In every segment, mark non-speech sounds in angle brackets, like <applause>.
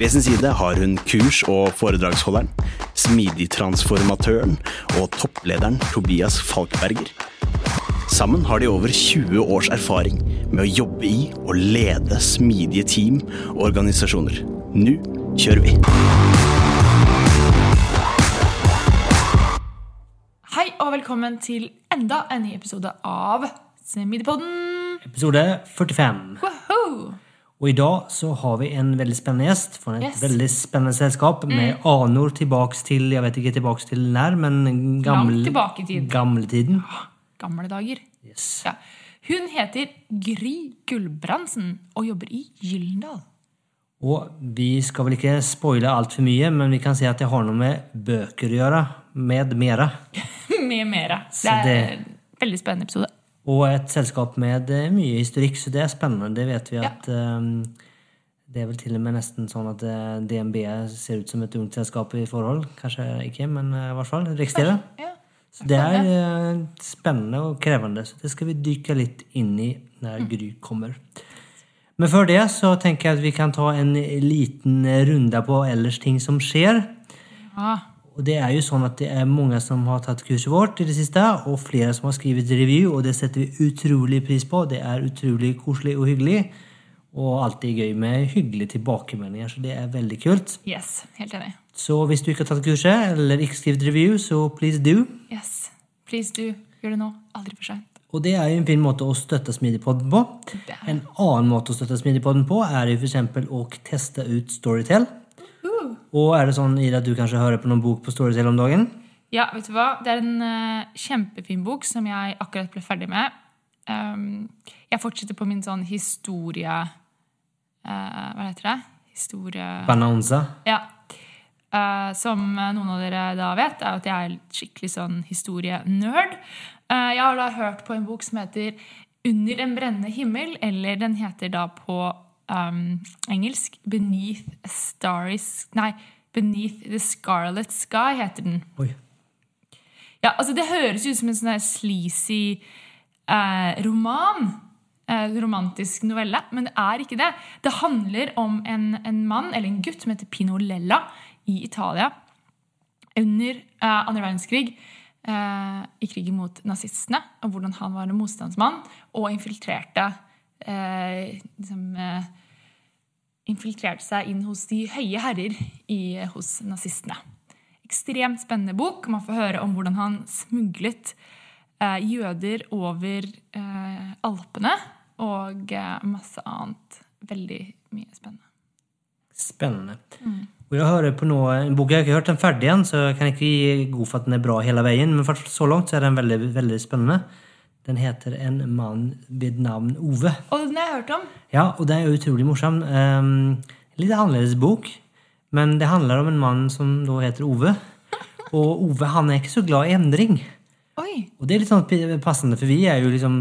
Ved sin side har hun kurs- og foredragsholderen, smidigtransformatøren og topplederen Tobias Falkberger. Sammen har de over 20 års erfaring med å jobbe i og lede smidige team og organisasjoner. Nå kjører vi! Hei og velkommen til enda en ny episode av Smidigpodden. Episode 45. Woohoo! Og i dag så har vi en veldig spennende gjest fra et Yes. veldig spennende selskap med anor tilbake til Jeg vet ikke tilbake til nær, men gamle, tilbake i tid. gamletiden. Gamle dager. Yes. Ja. Hun heter Gry Gulbrandsen og jobber i Gyllendal. Og vi skal vel ikke spoile altfor mye, men vi kan si at det har noe med bøker å gjøre. Med mera. <laughs> Med mera. Det er en veldig spennende episode. Og et selskap med eh, mye historikk, så det er spennende. Det vet vi at ja. Det er vel til og med nesten sånn at eh, DNB ser ut som et ungt selskap i forhold. Kanskje ikke, men eh, i hvert fall Riksdelen. Ja. Så det er eh, spennende og krevende, så det skal vi dykke litt inn i når Gry kommer. Men før det så tenker jeg at vi kan ta en liten runde på ellers ting som skjer. Ja. Og det er jo sånn at det er mange som har tatt kurset vårt i det siste, og flere som har skrevet review, og det setter vi utrolig pris på. Det er utrolig koselig og hyggelig. Og alltid gøy med hyggelige tilbakemeldinger, så det er veldig kult. Yes, helt enig. Så hvis du ikke har tatt kurset, eller ikke skrevet review, så please do. Yes. Please do. Gjør det nå. Aldri for seint. Og det er jo en fin måte å støtte Smidigpodden på. En annen måte å støtte Smidigpodden på er jo f.eks. å teste ut Storytel. Og er det sånn Ida, at du kanskje hører på noen bok på Storytel om dagen? Ja, vet du hva? Det er en uh, kjempefin bok som jeg akkurat ble ferdig med. Um, jeg fortsetter på min sånn historie... Uh, hva heter det? Historie... Bananza. Ja. Uh, som noen av dere da vet, er at jeg er skikkelig sånn historienerd. Uh, jeg har da hørt på en bok som heter 'Under en brennende himmel', eller den heter da på um, engelsk 'Beneath a Starry Nei, 'Beneath the Scarlet Sky' heter den. Oi. Ja, altså Det høres ut som en sånn sleazy eh, roman. Eh, romantisk novelle. Men det er ikke det. Det handler om en, en mann, eller en gutt, som heter Pino Lella i Italia under eh, andre verdenskrig. Eh, I krigen mot nazistene. Og hvordan han var en motstandsmann og infiltrerte eh, liksom, eh, infiltrerte seg inn hos de høye herrer i, hos nazistene ekstremt spennende bok. Man får høre om hvordan han smuglet eh, jøder over eh, Alpene og eh, masse annet. Veldig mye spennende. Spennende. Og jeg hører på noe, en bok jeg har ikke hørt den ferdig igjen, så jeg kan ikke gi god for at den er bra hele veien, men for så langt så er den veldig, veldig spennende. Den heter En mann ved navn Ove. Og den har jeg hørt om. Ja, og den er utrolig morsom. Um, litt annerledes bok, men det handler om en mann som da heter Ove. <laughs> Og Ove han er ikke så glad i endring. Oi! Og det er litt sånn passende, for vi er jo liksom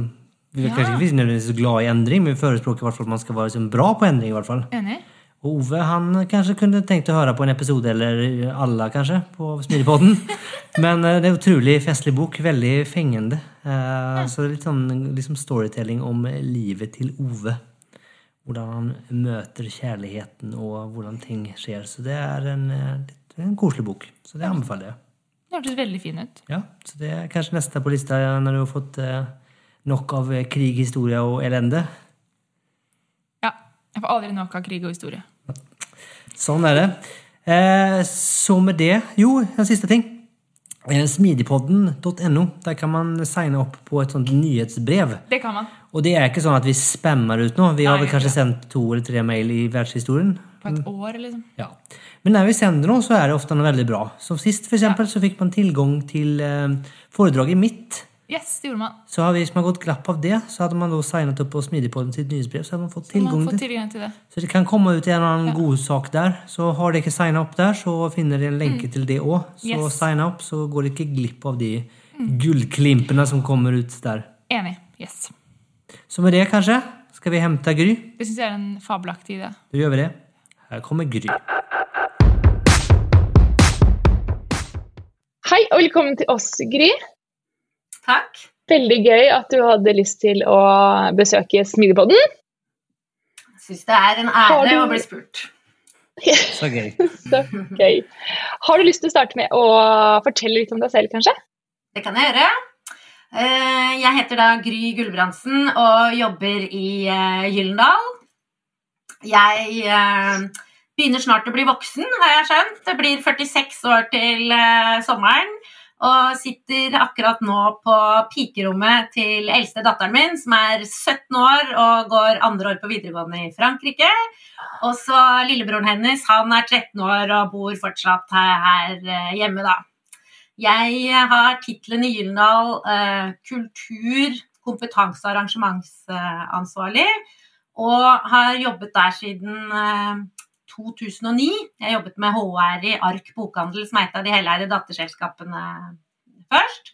vi er Ja. kanskje ikke nødvendigvis så glad i endring, men vi forespråker i hvert fall at man skal være liksom bra på endring. i hvert fall. Enig? Og Ove han kanskje kunne tenkt å høre på en episode, eller alle kanskje, på Smidipodden. <laughs> Men eh, det er en utrolig festlig bok. Veldig fengende. Eh, Så det er litt sånn liksom storytelling om livet til Ove. Hvordan han møter kjærligheten, og hvordan ting skjer. Så det er en, eh, en koselig bok. Så det anbefaler jeg. Det hørtes veldig fin ut. Ja, så det er kanskje neste på lista når du har fått nok av krig, historie og elende. Ja. Jeg får aldri nok av krig og historie. Sånn er det. Eh, så med det Jo, en siste ting. Eh, Smidigpodden.no. Der kan man signe opp på et sånt nyhetsbrev. Det kan man. Og det er ikke sånn at vi spammer ut nå. Vi har vel kanskje ja. sendt to eller tre mail i verdenshistorien. På et år, liksom. Ja. Men når vi sender noe, så er det ofte noe veldig bra. Som Sist for eksempel, så fikk man tilgang til eh, foredraget mitt. Yes, det gjorde man. Så Hvis man har gått glapp av det, så hadde man da signet opp på Smidigpodden sitt nyhetsbrev. Så hadde man fått tilgang man til tilgang til det. Så det kan komme ut en eller annen god sak der. Så har dere ikke signa opp der, så finner dere en lenke til det òg. Så Mm. Yes. Mm. sign opp, så går dere ikke glipp av de gullklimpene som kommer ut der. Enig. Yes. Så med det, kanskje, skal vi hente Gry. Det syns jeg er en fabelaktig idé. Da gjør vi det. Her kommer Gry. Hei og velkommen til oss, Gry. Takk. Veldig gøy at du hadde lyst til å besøke Smidigpodden. Syns det er en ære du- å bli spurt. Så gøy. <laughs> Så gøy. Har du lyst til å starte med å fortelle litt om deg selv, kanskje? Det kan jeg gjøre. Eh, Jeg heter da Gry Gulbrandsen og jobber i eh, Gyllendal. Jeg eh, begynner snart å bli voksen, har jeg skjønt. Det blir 46 år til sommeren. Og sitter akkurat nå på pikerommet til eldste datteren min, som er 17 år og går andre år på videregående i Frankrike. Og så lillebroren hennes, han er 13 år og bor fortsatt her, eh, hjemme, da. Jeg har tittelen i Gyllendal eh, kultur-, kompetanse- og arrangementsansvarlig. Og har jobbet der siden eh, 2009. Jeg jobbet med HR i Ark Bokhandel, som er et av de heleide datterselskapene først.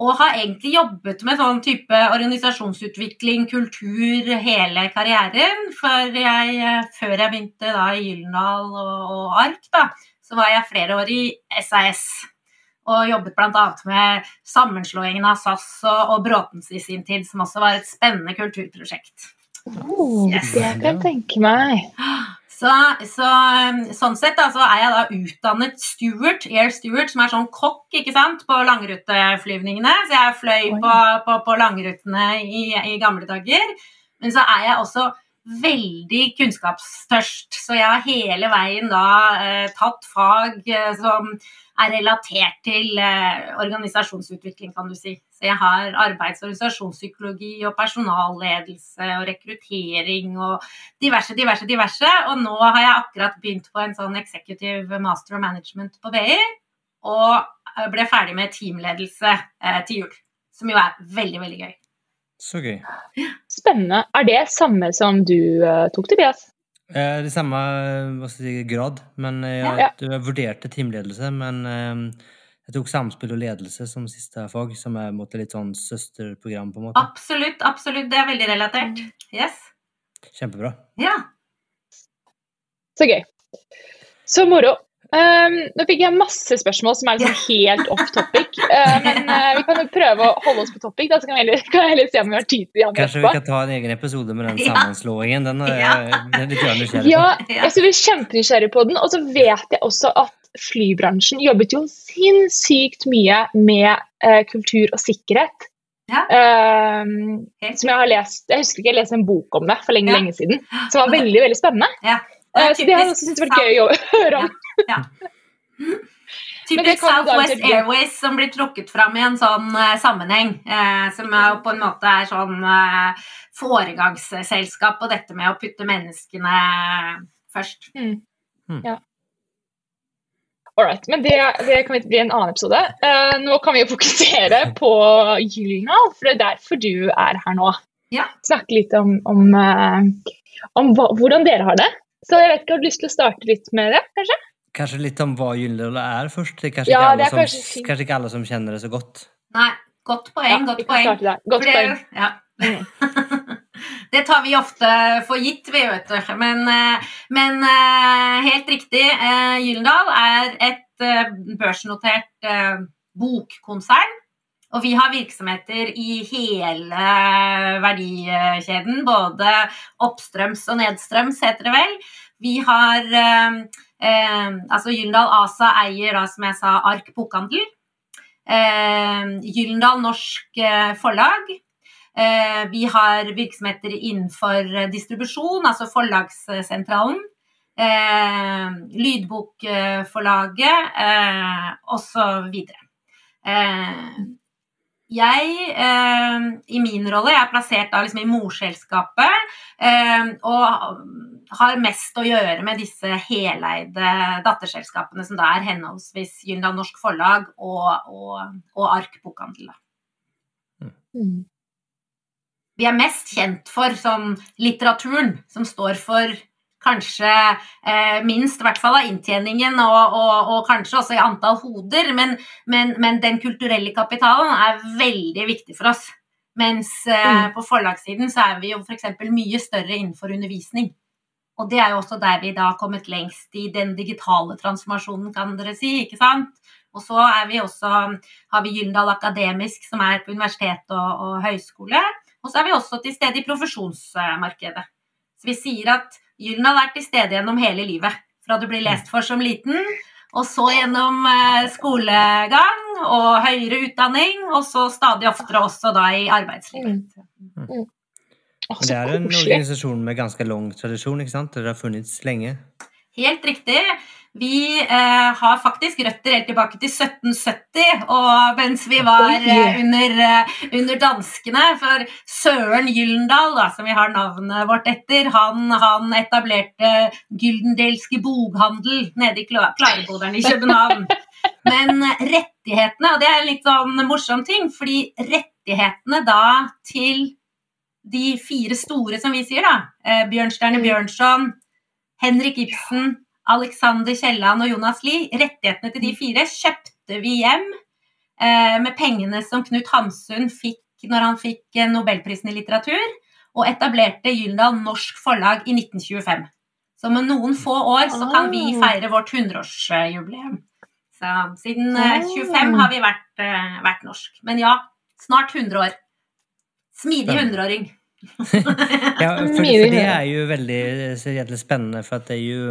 Og har egentlig jobbet med sånn type organisasjonsutvikling, kultur, hele karrieren. For jeg, eh, før jeg begynte da i Gyldendal og, og Ark, da, så var jeg flere år i SAS. Og jobbet bl.a. med sammenslåingen av SAS og, og Bråtens i sin tid, som også var et spennende kulturprosjekt. Oh, Yes. Det kan jeg tenke meg. <gasps> Så, så, sånn sett da, så er jeg da utdannet steward, air steward, som er sånn kokk ikke sant, på langruteflyvningene. Så jeg fløy på, på, på langrutene i, i gamle dager. Men så er jeg også veldig kunnskapstørst, så jeg har hele veien da eh, tatt fag eh, som er relatert til eh, organisasjonsutvikling, kan du si. Så jeg har arbeids- og organisasjonspsykologi og personalledelse og rekruttering og diverse, diverse, diverse. Og nå har jeg akkurat begynt på en sånn executive master of management på BI. Og eh, ble ferdig med teamledelse eh, til jul. Som jo er veldig, veldig gøy. Så gøy. Spennende. Er det samme som du eh, tok, Tobias? Eh, det samme hva skal jeg si, grad, men eh, jeg, Ja. jeg vurderte teamledelse. Men eh, jeg tok samspill og ledelse som siste fag, som er måte, litt sånn søsterprogram. på en måte. Absolutt, absolutt. Det er veldig relatert. Yes. Kjempebra. Ja. Så gøy. Så moro. Um, nå fikk jeg masse spørsmål som er liksom helt off topic. Uh, men uh, vi kan jo prøve å holde oss på topic, da, så kan, vi heller, kan jeg heller se om vi har tid til de andre Kanskje vi kan ta en egen episode med den sammenslåingen. Den er, Ja. den er litt nysgjerrig Ja, på. jeg skulle blir kjempenysgjerrig på den. Og så vet jeg også at flybransjen jobbet jo sinnssykt mye med uh, kultur og sikkerhet. Ja. Um, som jeg har lest Jeg husker ikke jeg leste en bok om det for lenge, Ja. lenge siden. Som var veldig veldig spennende. ja. Eh, så det har jeg syntes vært gøy å høre om. Ja. ja. Typisk Southwest. Airways som blir trukket fram i en sånn uh, sammenheng. Uh, som er jo på en måte er sånn uh, foregangsselskap på dette med å putte menneskene først. All right, men det, det kan bli en annen episode. Eh, nå kan vi jo fokusere på Gyldendal, for det er derfor du er her nå. Ja. Snakke litt om, om, om hva, hvordan dere har det. Så jeg vet ikke, Har du lyst til å starte litt med det, kanskje? Kanskje litt om hva Gyllendal er først? Det er kanskje, Ja, ikke det er som, kanskje som, kanskje ikke alle som kjenner det så godt. Nei, godt poeng, Ja, godt poeng. Godt det- poeng. Ja. <laughs> Det tar vi ofte for gitt, vi vet du. Men, eh, men eh, helt riktig, Gyllendal er et eh, børsnotert eh, bokkonsern. Og vi har virksomheter i hele verdikjeden, både oppstrøms og nedstrøms, heter det vel. Vi har eh, eh, Altså Gyldendal ASA eier da, som jeg sa, Ark Bokhandel. Eh, Gyldendal Norsk eh, Forlag. Eh, vi har virksomheter innenfor distribusjon, altså Forlagssentralen. eh, Lydbokforlaget eh, osv. Eh, jeg, eh, i min rolle, jeg er plassert da liksom i morselskapet eh, og har mest å gjøre med disse heleide datterselskapene som da er henholdsvis Gyldendal Norsk Forlag og, og, og Ark Bokhandel. Mm. Vi er mest kjent for sånn litteraturen, som står for kanskje eh, minst, i hvert fall av inntjeningen, og, og, og, kanskje også i antall hoder. Men, men, men, den kulturelle kapitalen er veldig viktig for oss. Mens eh, mm. på forlagssiden så er vi jo f.eks. mye større innenfor undervisning. Og det er jo også der vi da har kommet lengst i den digitale transformasjonen, kan dere si. ikke sant? Og så vi også, har vi Gyldendal Akademisk, som er på universitet og, og høyskole. Og så er vi også til stede i profesjonsmarkedet. Så vi sier at Gyldendal vært til stede gjennom hele livet. Fra du blir lest for som liten, og så gjennom eh, skolegang og høyere utdanning, og så stadig oftere også da i arbeidslivet. Mm. Mm. Oh, det er en organisasjon med ganske lang tradisjon, ikke sant? Det har funnits lenge? Helt riktig. Vi eh, har faktisk røtter helt tilbake til 1770, og mens vi var eh, under, eh, under, danskene. For Søren Gyllendal, da, som vi har navnet vårt etter, han, han etablerte Gyldendelske bokhandel nede i Klareboderen i København. Men rettighetene, og det er en litt sånn morsom ting, fordi rettighetene da til de fire store, som vi sier, da, eh, Bjørnstjerne Bjørnson, Henrik Ibsen Alexander Kielland og Jonas Lie, rettighetene til de fire kjøpte vi hjem eh, med pengene som Knut Hamsun fikk når han fikk eh, Nobelprisen i litteratur, og etablerte Gyldendal Norsk Forlag i 1925. Så med noen få år så kan vi ah. feire vårt 100-årsjubileum. Så siden eh, 25 ah. har vi vært, eh, vært, norsk. Men ja, snart 100 år. Smidig hundreåring. <laughs> ja, for, for, det er jo veldig spennende, for at det er jo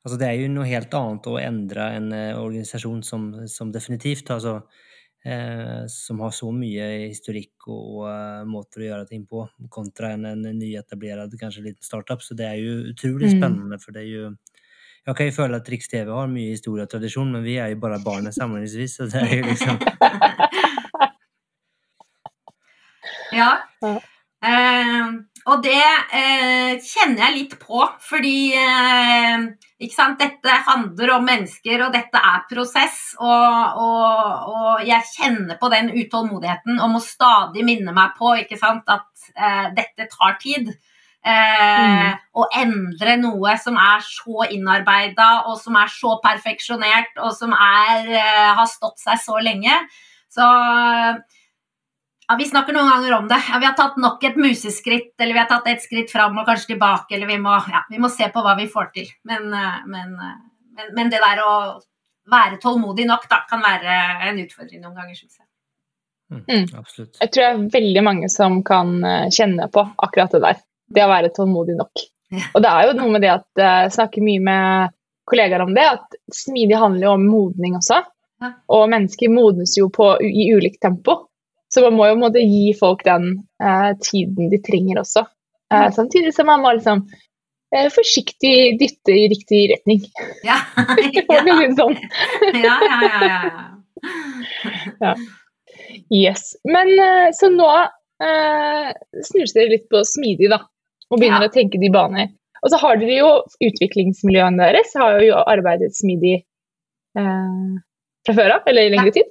Altså, det er jo noe helt annet å endre en eh, organisasjon som, som definitivt altså, eh, som har så mye historikk og uh, måter å gjøre ting på, kontra en, en nyetablert, kanskje liten startup. Så det er jo utrolig mm. spennende, mm. for det er jo Jeg kan jo føle at Riks-TV har mye historie og tradisjon, men vi er jo bare barnet sammenligningsvis, så det er jo liksom <laughs> Ja. Uh, og det uh, kjenner jeg litt på, fordi dette handler om mennesker, og dette er prosess. Og, og, og, jeg kjenner på den utålmodigheten og må stadig minne meg på at eh, dette tar tid. Eh, mm. Å endre noe som er så innarbeida og som er så perfeksjonert og som er, eh, har stått seg så lenge. Så ja, Vi snakker noen ganger om det. Ja, vi har tatt nok et museskritt, eller vi har tatt et skritt fram og kanskje tilbake, eller vi må, ja, vi må se på hva vi får til. Men, eh, men, eh, men, men, det der å være tålmodig nok da, kan være en utfordring noen ganger, syns jeg. Mm, mm. Absolutt. Jeg tror det er veldig mange som kan eh, kjenne på akkurat det der. Det å være tålmodig nok. Og det er jo noe med det at jeg snakker mye med kollegaer om det, at smidig handler jo om modning også. Og mennesker modnes jo på, i ulikt tempo. Så man må jo måtte gi folk den eh, tiden de trenger også. Eh, samtidig som man må liksom eh, forsiktig dytte i riktig retning. <laughs> Ja. <laughs> ja. sånn. ja, ja, ja, ja. <laughs> ja. Yes. Men eh, så nå eh, snur dere litt på smidig, da. Og begynner ja. å tenke de baner. Og så har dere jo utviklingsmiljøene deres, har jo arbeidet smidig eh, fra før av, eller i lengre tid.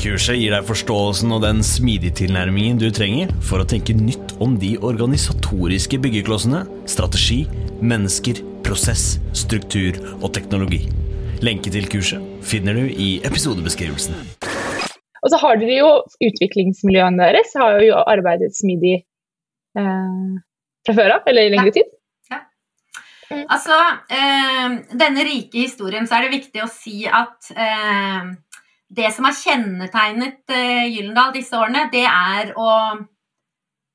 Kurset gir deg forståelsen og den smidige tilnærmingen du trenger for å tenke nytt om de organisatoriske byggeklossene, strategi, mennesker, prosess, struktur og teknologi. Lenke til kurset finner du i episodebeskrivelsen. Og så har dere jo utviklingsmiljøene deres, har jo arbeidet smidig eh, fra før av, eller i lengre tid. Ja. Altså, eh, denne rike historien, så er det viktig å si at eh, det som har kjennetegnet eh, Gyllendal disse årene, det er å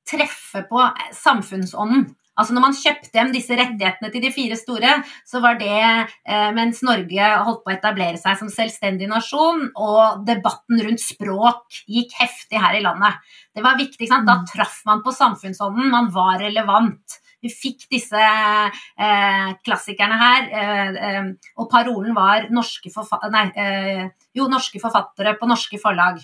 treffe på samfunnsånden. Altså når man kjøpte hjem disse rettighetene til de fire store, så var det eh, mens Norge holdt på å etablere seg som selvstendig nasjon, og debatten rundt språk gikk heftig her i landet. Det var viktig, sant? Da traff man på samfunnsånden, man var relevant. Vi fikk disse eh, klassikerne her, eh, eh, og parolen var norske, forfa nei, eh, jo, norske forfattere på norske forlag.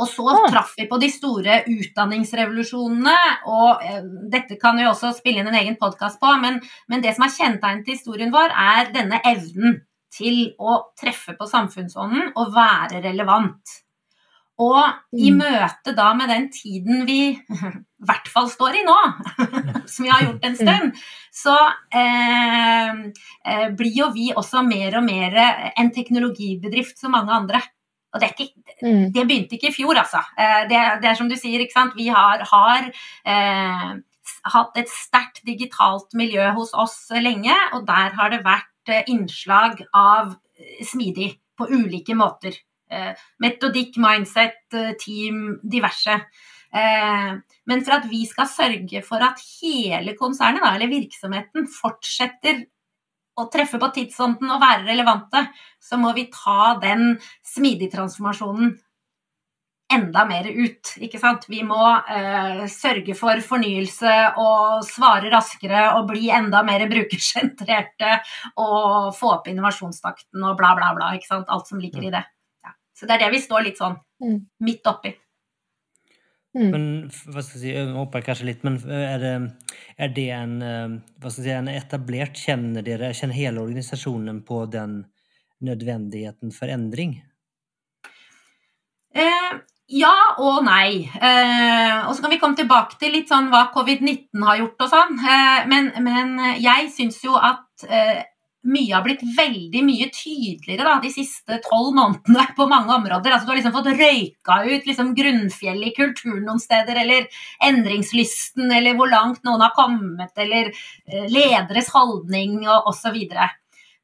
Og så Ah. traff vi på de store utdanningsrevolusjonene, og eh, dette kan vi også spille inn en egen podkast på, men, men det som er kjennetegnet til historien vår, er denne evnen til å treffe på samfunnsånden og være relevant. Og i Mm. møte da med den tiden vi <laughs> i hvert fall står i nå, <laughs> som vi har gjort en stund, så eh, eh, blir jo vi også mer og mer en teknologibedrift som mange andre. Og det, er ikke, Mm. det begynte ikke i fjor, altså. Eh, Det, det er som du sier, ikke sant. Vi har, har eh, hatt et sterkt digitalt miljø hos oss lenge, og der har det vært eh, innslag av smidig på ulike måter. Eh, metodikk, mindset, eh, team, diverse. Eh, men for at vi skal sørge for at hele konsernet, eller virksomheten, fortsetter å treffe på tidsånden og være relevante, så må vi ta den smidige transformasjonen enda mer ut. ikke sant? Vi må eh, sørge for fornyelse og svare raskere og bli enda mer brukersentrerte og få opp innovasjonstakten og bla, bla, bla. ikke sant? Alt som ligger i det. Så det er det vi står litt sånn Mm. midt oppi. Mm. Men hva skal jeg si, säga, jag hoppar kanske men er det, er det en, hva skal jeg si, en etablert, Kjenner dere, kjenner hele organisasjonen på den nødvendigheten for endring? Eh, ja og nei. Eh, og så kan vi komme tilbake til litt sånn hva covid-19 har gjort og sånn. Eh, men, men jeg syns jo at eh, mye har blitt veldig mye tydeligere da, de siste tolv månedene på mange områder. Altså, du har liksom fått røyka ut liksom, grunnfjellet i kulturen noen steder, eller endringslysten, eller hvor langt noen har kommet, eller eh, lederes holdning og osv.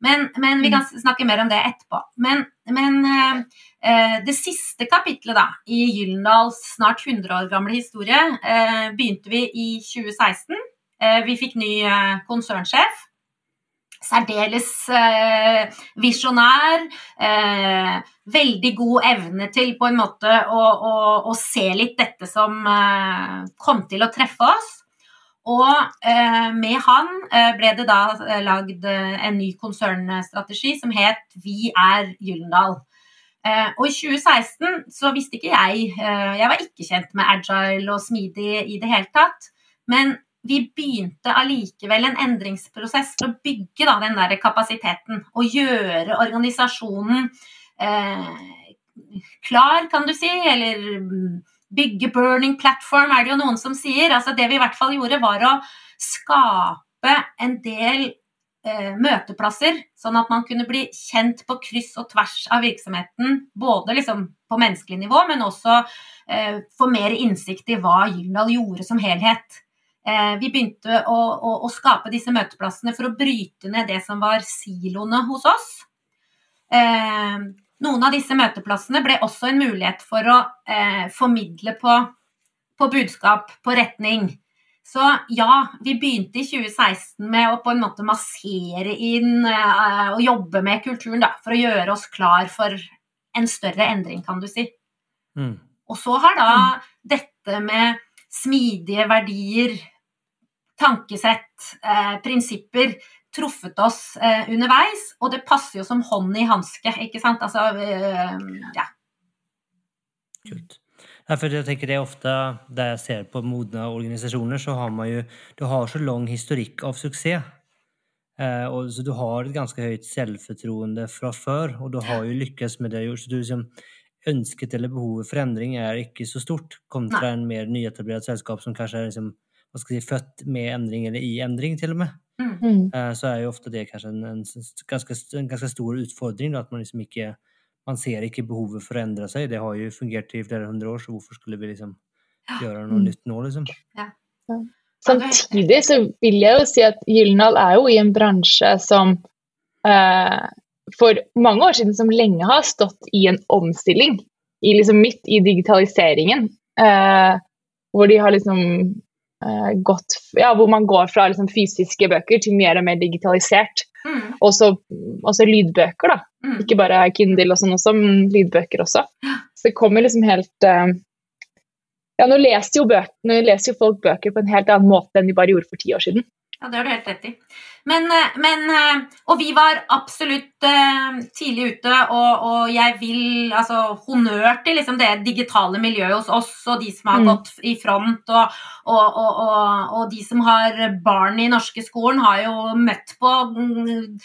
Men, men vi kan snakke mer om det etterpå. Men, men eh, eh, det siste kapitlet da, i Gyllendals snart 100 år gamle historie eh, begynte vi i 2016. Eh, vi fikk ny eh, konsernsjef. Særdeles eh, visjonær. Eh, veldig god evne til på en måte å, å, å se litt dette som eh, kom til å treffe oss. Og eh, med han eh, ble det da eh, lagd en ny konsernstrategi som het Vi er Gyllendal. Og i 2016 så visste ikke jeg Jeg var ikke kjent med agile og smidig i det hele tatt. Men vi begynte allikevel en endringsprosess for å bygge da, den der kapasiteten. Og gjøre organisasjonen eh, klar, kan du si. Eller bygge burning platform, er det jo noen som sier. Altså Det vi i hvert fall gjorde, var å skape en del eh, møteplasser, sånn at man kunne bli kjent på kryss og tvers av virksomheten. Både liksom på menneskelig nivå, men også eh, få mer innsikt i hva Gyldendal gjorde som helhet. Eh, vi begynte å, å, å skape disse møteplassene for å bryte ned det som var siloene hos oss. Eh, noen av disse møteplassene ble også en mulighet for å eh, formidle på, på budskap, på retning. Så ja, vi begynte i 2016 med å på en måte massere inn og jobbe med kulturen da, for å gjøre oss klar for en større endring, kan du si. Mm. Og så har da dette med smidige verdier, tankesett, eh, prinsipper truffet oss eh, underveis, og det passer jo som hånd i hanske, ikke sant? Altså, eh, ja. Kult. Ja, for jeg tenker det er ofte Der jeg ser på modne organisasjoner, så har man jo du har så lang historikk av suksess. Eh, og, så du har et ganske høyt selvfortroende fra før, og du har jo lykkes med det. Så du liksom, ønsket eller behovet for endring er ikke så stort kontra Nei. en mer nyetablert selskap som kanskje er liksom, vad skal jeg si, født med endring, eller i endring, til og med. Mm. Mm. Eh, så er jo ofte det kanskje en, en, ganske, en ganske, stor utfordring Da, at man liksom ikke man ser ikke behovet for å endre seg. Det har jo fungert i flere hundre år, så hvorfor skulle vi liksom gjøre noe nytt nå, liksom? Samtidig så vil jeg jo si at Gyldendal er jo i en bransje som eh, for mange år siden som lenge har stått i en omstilling. I liksom midt i digitaliseringen. Eh, hvor de har liksom eh, gått Ja, hvor man går fra liksom fysiske bøker til mer og mer digitalisert. Mm. Også, også lydbøker, da. Mm. Ikke bare Kindle og sånn også, men lydbøker også. Så det kommer liksom helt uh, Ja, nå leser, jo bøker, nå leser jo folk bøker på en helt annen måte enn de bare gjorde for ti år siden. Ja, det har du helt rett i. Men, eh, men eh, Og vi var absolutt eh, tidlig ute, og, og jeg vil altså honnør til liksom det digitale miljøet hos oss, og de som har Mm. gått i front, og, og, og, de som har barn i norske skolen, har jo møtt på mm,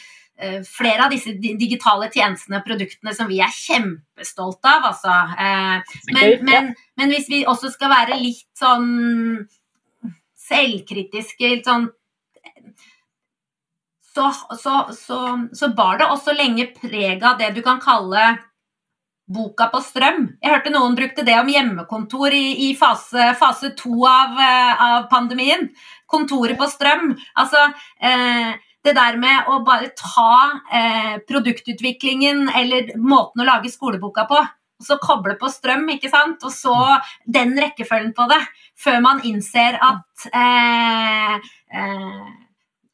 flere av disse digitale tjenestene og produktene som vi er kjempestolte av, altså. Men, men, men hvis vi også skal være litt sånn selvkritiske, litt sånn så, så, så, så bar det også lenge preg av det du kan kalle boka på strøm. Jeg hørte noen brukte det om hjemmekontor i, i fase, fase to av, eh, av pandemien. Kontoret på strøm. Altså eh, det der med å bare ta eh, produktutviklingen eller måten å lage skoleboka på, og så koble på strøm, ikke sant? og så den rekkefølgen på det, før man innser at eh, eh,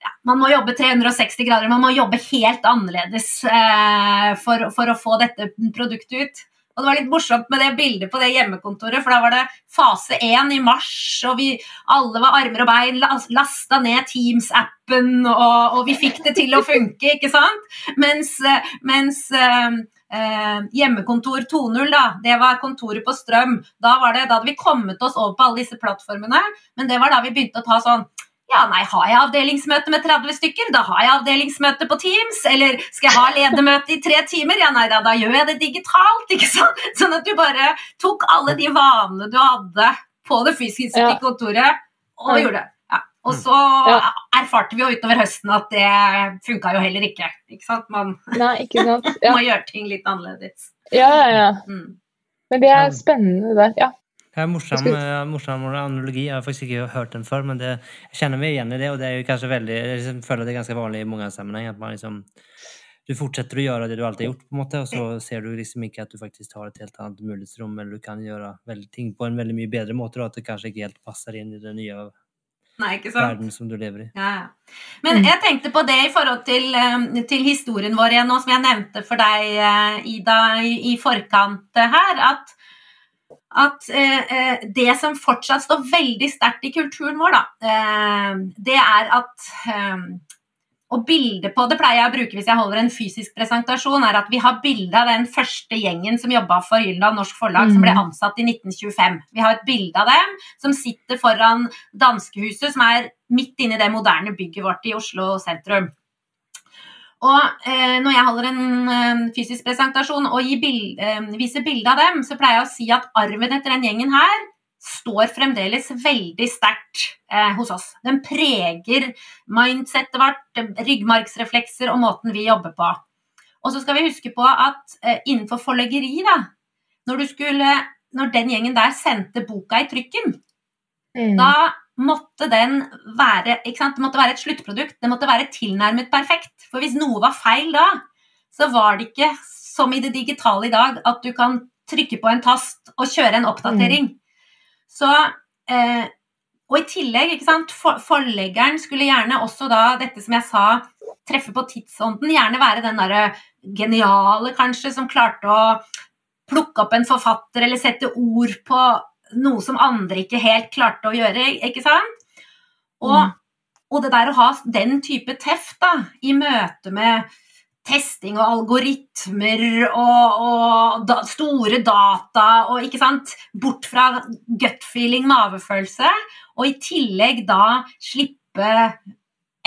ja, man må jobbe 360 grader, man må jobbe helt annerledes eh, for, for å få dette produktet ut. Og det var litt morsomt med det bildet på det hjemmekontoret, for da var det fase én i mars, og vi alle var armer og bein, lasta ned Teams-appen, og, og vi fikk det til å funke, ikke sant? Mens, eh, mens eh, eh, hjemmekontor 2.0, da, det var kontoret på strøm. Da, var det, da hadde vi kommet oss over på alle disse plattformene, men det var da vi begynte å ta sånn ja, nei, har jeg avdelingsmøte med 30 stykker? Da har jeg avdelingsmøte på Teams. Eller skal jeg ha ledermøte i tre timer? Ja, nei da, da gjør jeg det digitalt. ikke sant? <laughs> Sånn at du bare tok alle de vanene du hadde på det fysiske Ja. kontoret, og Ja. gjorde det. Ja. Og så Ja. erfarte vi jo utover høsten at det funka jo heller ikke. ikke sant? Man Nei, ikke sant? <laughs> Ja, må gjøre ting litt annerledes. ja, ja. ja. Mm. Men det er spennende der. Ja. Er morsom, eh, morsom analogi. Jeg har faktisk ikke hørt den før, men det, jeg kjenner meg igjen i det. Og det er jo kanskje veldig, jeg liksom føler det er ganske vanlig i mange sammenheng at man liksom du fortsetter å gjøre det du alltid har gjort, på en måte, og så ser du liksom ikke at du faktisk har et helt annet mulighetsrom, eller du kan gjøre veldig, ting på en veldig mye bedre måte, og at det kanskje ikke helt passer inn i den nye Nei, ikke sant? verden som du lever i. Ja, ja. Men jeg tenkte på det i forhold til, eh, til historien vår igjen, nå som jeg nevnte for deg, eh, Ida, i, i forkant her, at, at eh, eh, det som fortsatt står veldig sterkt i kulturen vår, da, eh, det er at eh, og bildet på det pleier jeg å bruke hvis jeg holder en fysisk presentasjon, er at vi har bilde av den første gjengen som jobba for Gyldendal Norsk Forlag, som ble Mm. ansatt i 1925. Vi har et bilde av dem som sitter foran danskehuset, som er midt inne i det moderne bygget vårt i Oslo sentrum. Og eh, når jeg holder en eh, fysisk presentasjon og bild, eh, viser bilde av dem, så pleier jeg å si at arven etter den gjengen her står fremdeles veldig sterkt eh, hos oss. Den preger mindsettet vårt, ryggmargsreflekser og måten vi jobber på. Og så skal vi huske på at eh, innenfor forleggeri, da, når, du skulle, når den gjengen der sendte boka i trykken, Mm. da måtte den være? Det måtte være et sluttprodukt. Det måtte være tilnærmet perfekt. For hvis noe var feil da, så var det ikke som i det digitale i dag, at du kan trykke på en tast og kjøre en oppdatering. Så eh, Og i tillegg, ikke sant, for, forleggeren skulle gjerne også da, dette som jeg sa, treffe på tidsånden. Gjerne være den derre geniale, kanskje, som klarte å plukke opp en forfatter eller sette ord på noe som andre ikke helt klarte å gjøre, ikke sant? Og, Mm. og det der å ha den type teft da, i møte med testing og algoritmer og, og da, store data og ikke sant, bort fra gut feeling, mavefølelse, og i tillegg da slippe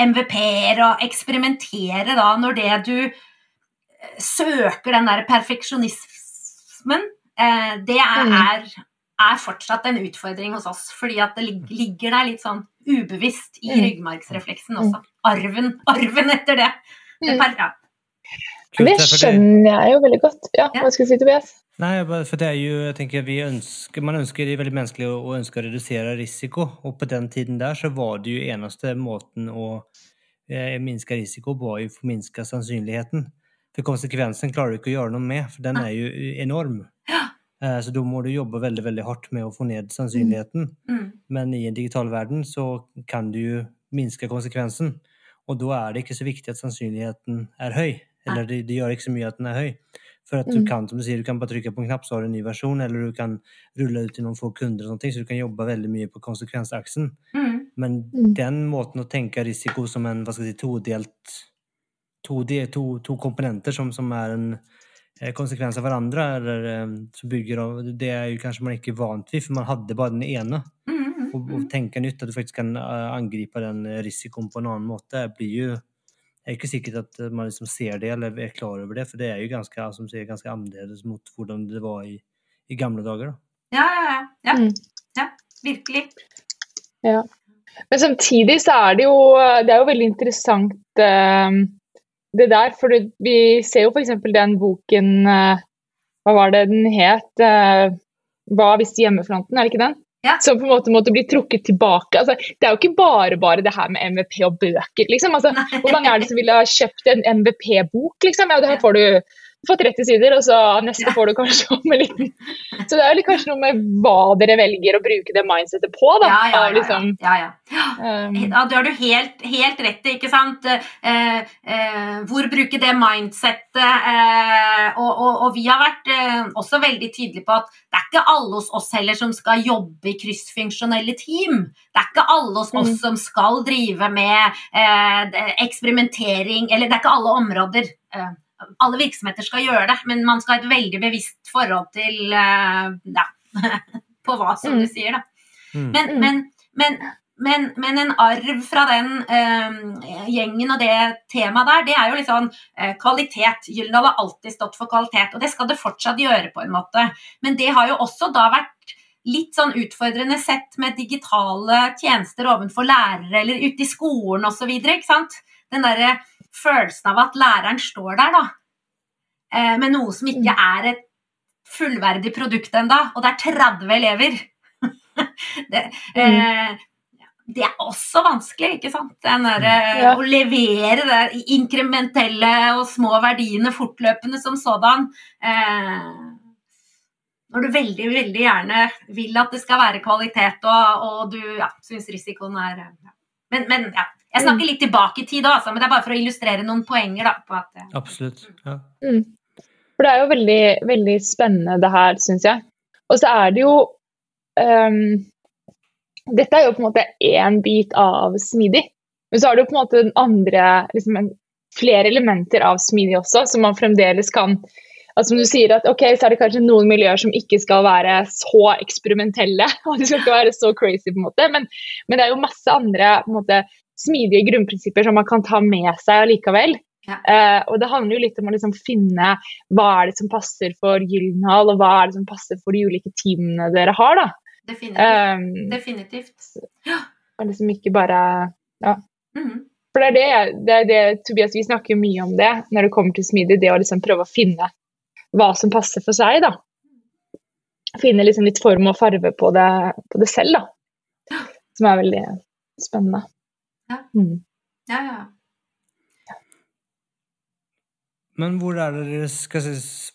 MVP-er og eksperimentere da når det du eh, søker den der perfeksjonismen, eh, det er, Mm. Er, fortsatt en utfordring hos oss. Fordi at det ligger der litt sånn ubevisst i Mm. ryggmargsrefleksen også. Arven, arven etter det. det Mm. per, ja. Det skjønner jeg jo veldig godt. Ja, Ja. Hva skal du si, Tobias? Nei, for det er jo, jeg tenker vi ønsker, Man ønsker det er veldig menneskelig å, å ønske å redusere risiko, og på den tiden der så var det jo eneste måten å eh, minske risiko var jo å minske sannsynligheten. For konsekvensen klarer du ikke å gjøre noe med, for den er jo enorm. Eh, så da må du jobbe veldig veldig hardt med å få ned sannsynligheten. Mm. Men i en digital verden så kan du jo minske konsekvensen. Og da er det ikke så viktig at sannsynligheten er høy. Eller det, det gjør ikke så mye at den er høy. For at du Mm. kan som du sier, du kan bare trykke på en knapp, så har du en ny versjon, eller du kan rulle ut til noen få kunder, og sånne så du kan jobbe veldig mye på konsekvensaksen. Mm. Men Mm. den måten å tenke risiko som en hva skal jeg si, todelt to, to, to komponenter som, som er en eh, konsekvens av hverandre, eller så bygger de, det er jo kanskje man ikke vant til, for man hadde bare den ene. Mm. Mm. Og, og tenke nytt, at du faktisk kan eh, angripe den eh, risikoen på en annen måte, blir jo Det er ikke sikkert at eh, man liksom ser det eller er klar over det, for det er jo ganske, som sier, ganske annerledes mot hvordan det var i, i gamle dager. Da. Ja, ja, ja. Ja, Mm. ja. Virkelig. Men samtidig så er det jo Det er jo veldig interessant eh, det der, for det- vi ser jo f.eks. den boken eh, Hva var det den het? Eh, Hva hvis hjemmefronten, er det ikke den? Ja. Som på en måte måtte bli trukket tilbake. Altså, det er jo ikke bare bare det her med MVP og bøker, liksom. Altså, hvor mange er det som ville ha kjøpt en MVP-bok, liksom? Ja, det her får du får 30 sider, og så neste Ja. får du kanskje om en liten Så det er jo kanskje noe med hva dere velger å bruke det mindsetet på, da. Ja, ja, ja. liksom, ja, ja. ja. um, det har du helt, helt rett i, ikke sant? Eh, eh, hvor bruke det mindsetet. Eh, og, og, og vi har vært eh, også veldig tydelige på at det er ikke alle hos oss heller som skal jobbe i kryssfunksjonelle team. Det er ikke alle hos oss Mm. som skal drive med eh, eksperimentering, eller det er ikke alle områder. Alle virksomheter skal gjøre det, men man skal ha et veldig bevisst forhold til eh, ja, <laughs> på hva, som Mm. du sier. da. Mm. Men, Mm. men, men, men, men en arv fra den uh, gjengen og det temaet der, det er jo liksom uh, kvalitet. Gyldendal har alltid stått for kvalitet, og det skal det fortsatt gjøre på en måte. Men det har jo også da vært litt sånn utfordrende sett med digitale tjenester overfor lærere eller ute i skolen osv. Den derre følelsen av at læreren står der, da, eh, med noe som ikke er et fullverdig produkt ennå, og det er 30 elever. <laughs> det, eh, det er også vanskelig, ikke sant? Den der, eh, Ja. Å levere de inkrementelle og små verdiene fortløpende som sådan. Eh, når du veldig, veldig gjerne vil at det skal være kvalitet, og, og du ja, syns risikoen er ja. Men, men ja, jeg snakker litt tilbake i tid òg, men det er bare for å illustrere noen poenger. da, på at... eh, Absolutt. Ja. For det er jo veldig, veldig spennende det her, syns jeg. Og så er det jo um, Dette er jo på en måte én bit av smidig. Men så har du jo på en måte den andre liksom, en- flere elementer av smidig også, som man fremdeles kan altså Som du sier, at ok, så er det kanskje noen miljøer som ikke skal være så eksperimentelle. <laughs> og De skal ikke være så crazy, på en måte, men, men det er jo masse andre på en måte, smidige grunnprinsipper som man kan ta med seg allikevel. Eh, og det handler jo litt om å liksom finne hva er det som passer for Gyldenhall, og hva er det som passer for de ulike teamene dere har. da. Definitivt. Um, Definitivt. og liksom ikke bare Mhm. For det er det, det, er det Tobias, vi snakker mye om det når det kommer til smidig, det å liksom prøve å finne hva som passer for seg. da. Finne liksom litt form og farve på det, på det selv, da. Som er veldig spennende. Ja. Mm. Ja, ja. Men hvor er det dere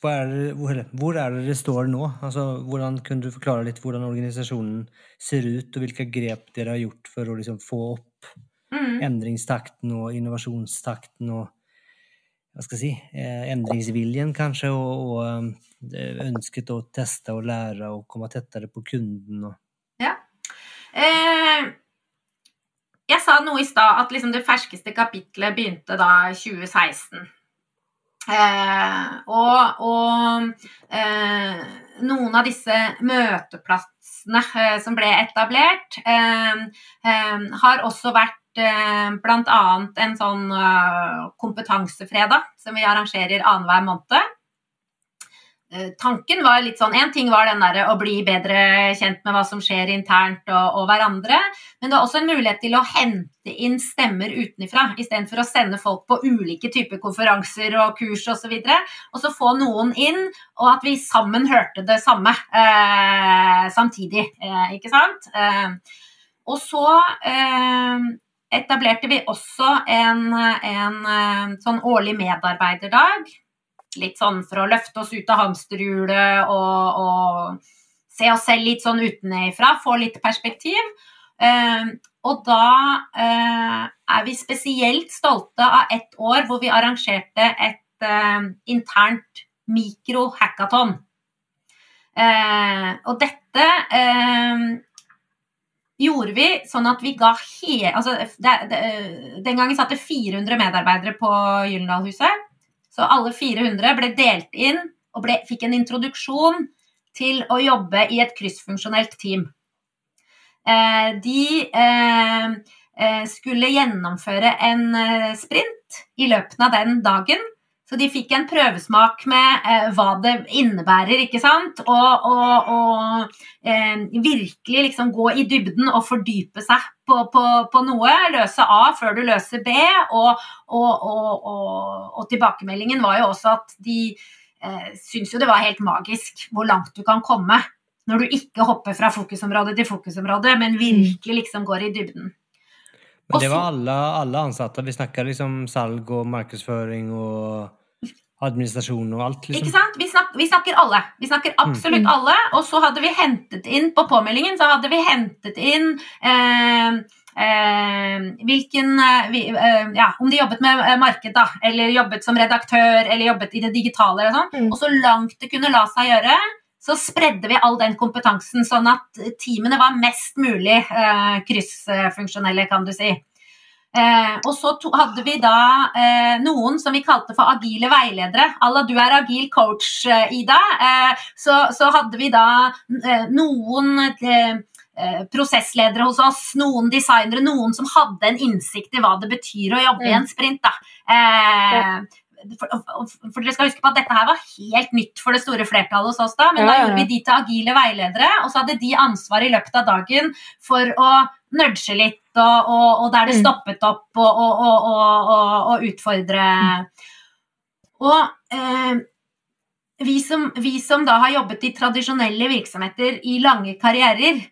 hva er det, hvor, hvor er det dere står nå? Altså, hvordan Kunne du forklare litt hvordan organisasjonen ser ut, og hvilke grep dere har gjort for å liksom få opp mm. endringstakten og innovasjonstakten og hva skal jeg si, eh, endringsviljen kanskje, og, og eh, ønsket å teste og lære og komme tettere på kunden og Eh, jeg sa noe i stad at liksom det ferskeste kapitlet begynte da i 2016. Eh, og og eh, noen av disse møteplassene eh, som ble etablert, eh, eh, har også vært eh, bl.a. en sånn kompetansefredag som vi arrangerer annenhver måned. Eh, tanken var litt sånn En ting var den der å bli bedre kjent med hva som skjer internt og, og hverandre, men det var også en mulighet til å hente inn stemmer utenfra, istedenfor å sende folk på ulike typer konferanser og kurs osv. Og, så og så få noen inn, og at vi sammen hørte det samme eh, samtidig, eh, ikke sant? Eh, og så eh, etablerte vi også en, en, eh, sånn årlig medarbeiderdag litt sånn for å løfte oss ut av hamsterhjulet og, og, se oss selv litt sånn utenfra, få litt perspektiv. Uh, og da uh, er vi spesielt stolte av ett år hvor vi arrangerte et uh, internt mikro-hackathon. og dette gjorde vi sånn at vi ga hele altså, Den gangen satt det 400 medarbeidere på Gyllendalhuset. Så alle 400 ble delt inn og ble, fikk en introduksjon til å jobbe i et kryssfunksjonelt team. Eh, de eh, eh skulle gjennomføre en eh, sprint i løpet av den dagen så de fikk en prøvesmak med eh, hva det innebærer, ikke sant. Og, og, og eh, virkelig liksom gå i dybden og fordype seg på, på, på, noe. Løse A før du løser B. Og, og tilbakemeldingen var jo også at de eh, syns jo det var helt magisk hvor langt du kan komme når du ikke hopper fra fokusområde til fokusområde, men virkelig liksom går i dybden. Men det var alle, alle ansatte? Vi snakka liksom salg og markedsføring og administrasjon og alt? Liksom. Ikke sant? Vi snakker, vi snakker alle. Vi snakker absolutt mm. alle. Og så hadde vi hentet inn på påmeldingen så hadde vi hentet inn eh, eh, hvilken eh, eh Ja, om de jobbet med eh, marked, da, eller jobbet som redaktør, eller jobbet i det digitale, og sånn. Mm. Og så langt det kunne la seg gjøre, så spredde vi all den kompetansen, sånn at teamene var mest mulig eh, kryssfunksjonelle, kan du si. Eh, og så to, hadde vi da eh, noen som vi kalte for agile veiledere. Alla du er agil coach, eh, Ida. Eh, så, så, hadde vi da eh, noen prosessledere hos oss, noen designere, noen som hadde en innsikt i hva det betyr å jobbe mm. i en sprint. Da. Eh, for, for, dere skal huske på at dette her var helt nytt for det store flertallet hos oss da, men ja, da gjorde vi de til agile veiledere, og så hadde de ansvar i løpet av dagen for å nudge litt, og, og, og der det mm. stoppet opp, og, og utfordre. Og eh, vi, som, vi som da har jobbet i tradisjonelle virksomheter i lange karrierer,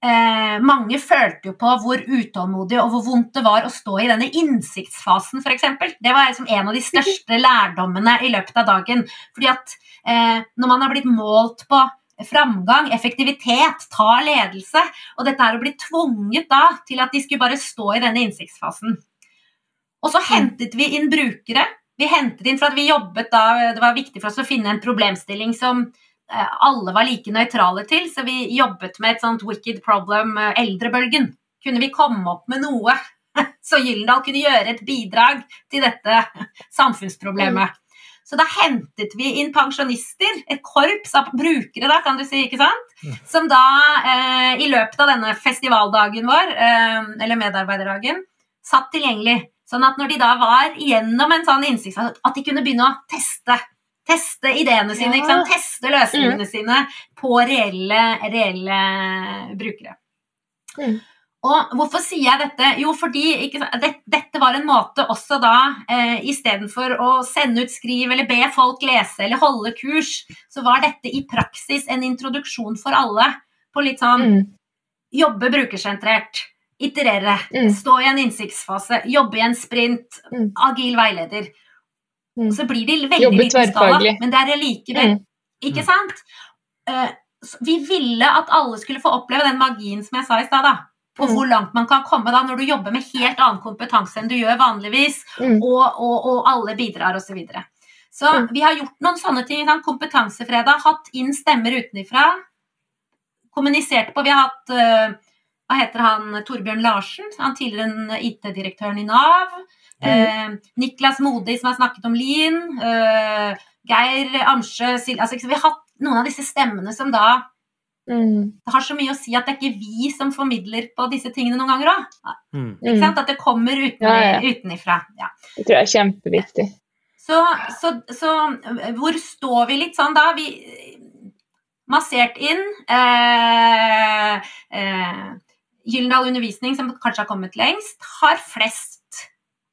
Eh, mange følte jo på hvor utålmodig og hvor vondt det var å stå i denne innsiktsfasen, f.eks. Det var liksom en av de største <laughs> lærdommene i løpet av dagen. Fordi at eh, når man har blitt målt på framgang, effektivitet, ta ledelse, og dette er å bli tvunget da til at de skulle bare stå i denne innsiktsfasen. Og så hentet vi inn brukere. Vi hentet inn for at vi jobbet da, Det var viktig for oss å finne en problemstilling som Eh, alle var like nøytrale til, så vi jobbet med et sånt wicked problem, eh, eldrebølgen. Kunne vi komme opp med noe <laughs> så Gyllendal kunne gjøre et bidrag til dette samfunnsproblemet? Så da hentet vi inn pensjonister, et korps av brukere, da, kan du si, ikke sant? Som da eh, i løpet av denne festivaldagen vår, eh, eller medarbeiderdagen, satt tilgjengelig. Sånn at når de da var igjennom en sånn innsikt, at de kunne begynne å teste Teste ideene sine, ja. teste løsningene mm. sine på reelle, reelle brukere. Mm. Og hvorfor sier jeg dette? Jo, fordi ikke, det, dette var en måte også da, eh, istedenfor å sende ut skriv eller be folk lese eller holde kurs, så var dette i praksis en introduksjon for alle på litt sånn mm. Jobbe brukersentrert. Iterere. Mm. Stå i en innsiktsfase. Jobbe i en sprint. Mm. Agil veileder. Mm. Så blir de veldig liten skala, men det er likevel. Mm. Ikke sant? Uh, vi ville at alle skulle få oppleve den magien som jeg sa i stad. På mm. hvor langt man kan komme da når du jobber med helt annen kompetanse enn du gjør vanligvis, mm. og, og, og, alle bidrar osv. Så, videre. så vi har gjort noen sånne ting. Kompetansefredag, hatt inn stemmer utenfra. Kommunisert på Vi har hatt uh, hva heter han, Torbjørn Larsen, han tidligere IT-direktøren i Nav. Mm. Eh, Niklas Modi som har snakket om Lien. Eh, Geir Amsjø altså, Vi har hatt noen av disse stemmene som da mm. Det har så mye å si at det er ikke vi som formidler på disse tingene noen ganger òg. Mm. At det kommer uten, ja, ja. utenifra. Ja. Det tror jeg er kjempeviktig. Så, så, så hvor står vi litt sånn da? Vi massert inn. Eh, eh, Gyldendal Undervisning, som kanskje har kommet lengst, har flest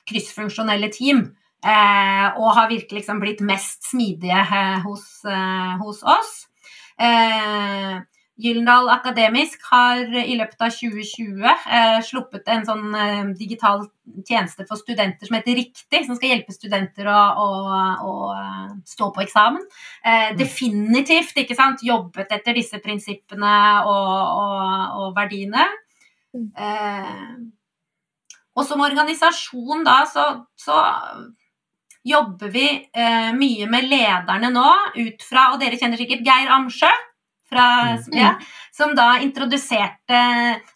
kryssfunksjonelle team. Eh, og har virkelig liksom blitt mest smidige eh, hos, eh, hos, oss. Eh, Gyldendal Akademisk har i løpet av 2020 eh, sluppet en sånn eh, digital tjeneste for studenter som heter Riktig, som skal hjelpe studenter å, å, å eh, stå på eksamen. Eh, mm. definitivt ikke sant, jobbet etter disse prinsippene og, og, og verdiene. Mm. Eh, og som organisasjon da, så, så jobber vi eh, mye med lederne nå ut fra, og dere kjenner sikkert Geir Amsjø fra, mm. som da introduserte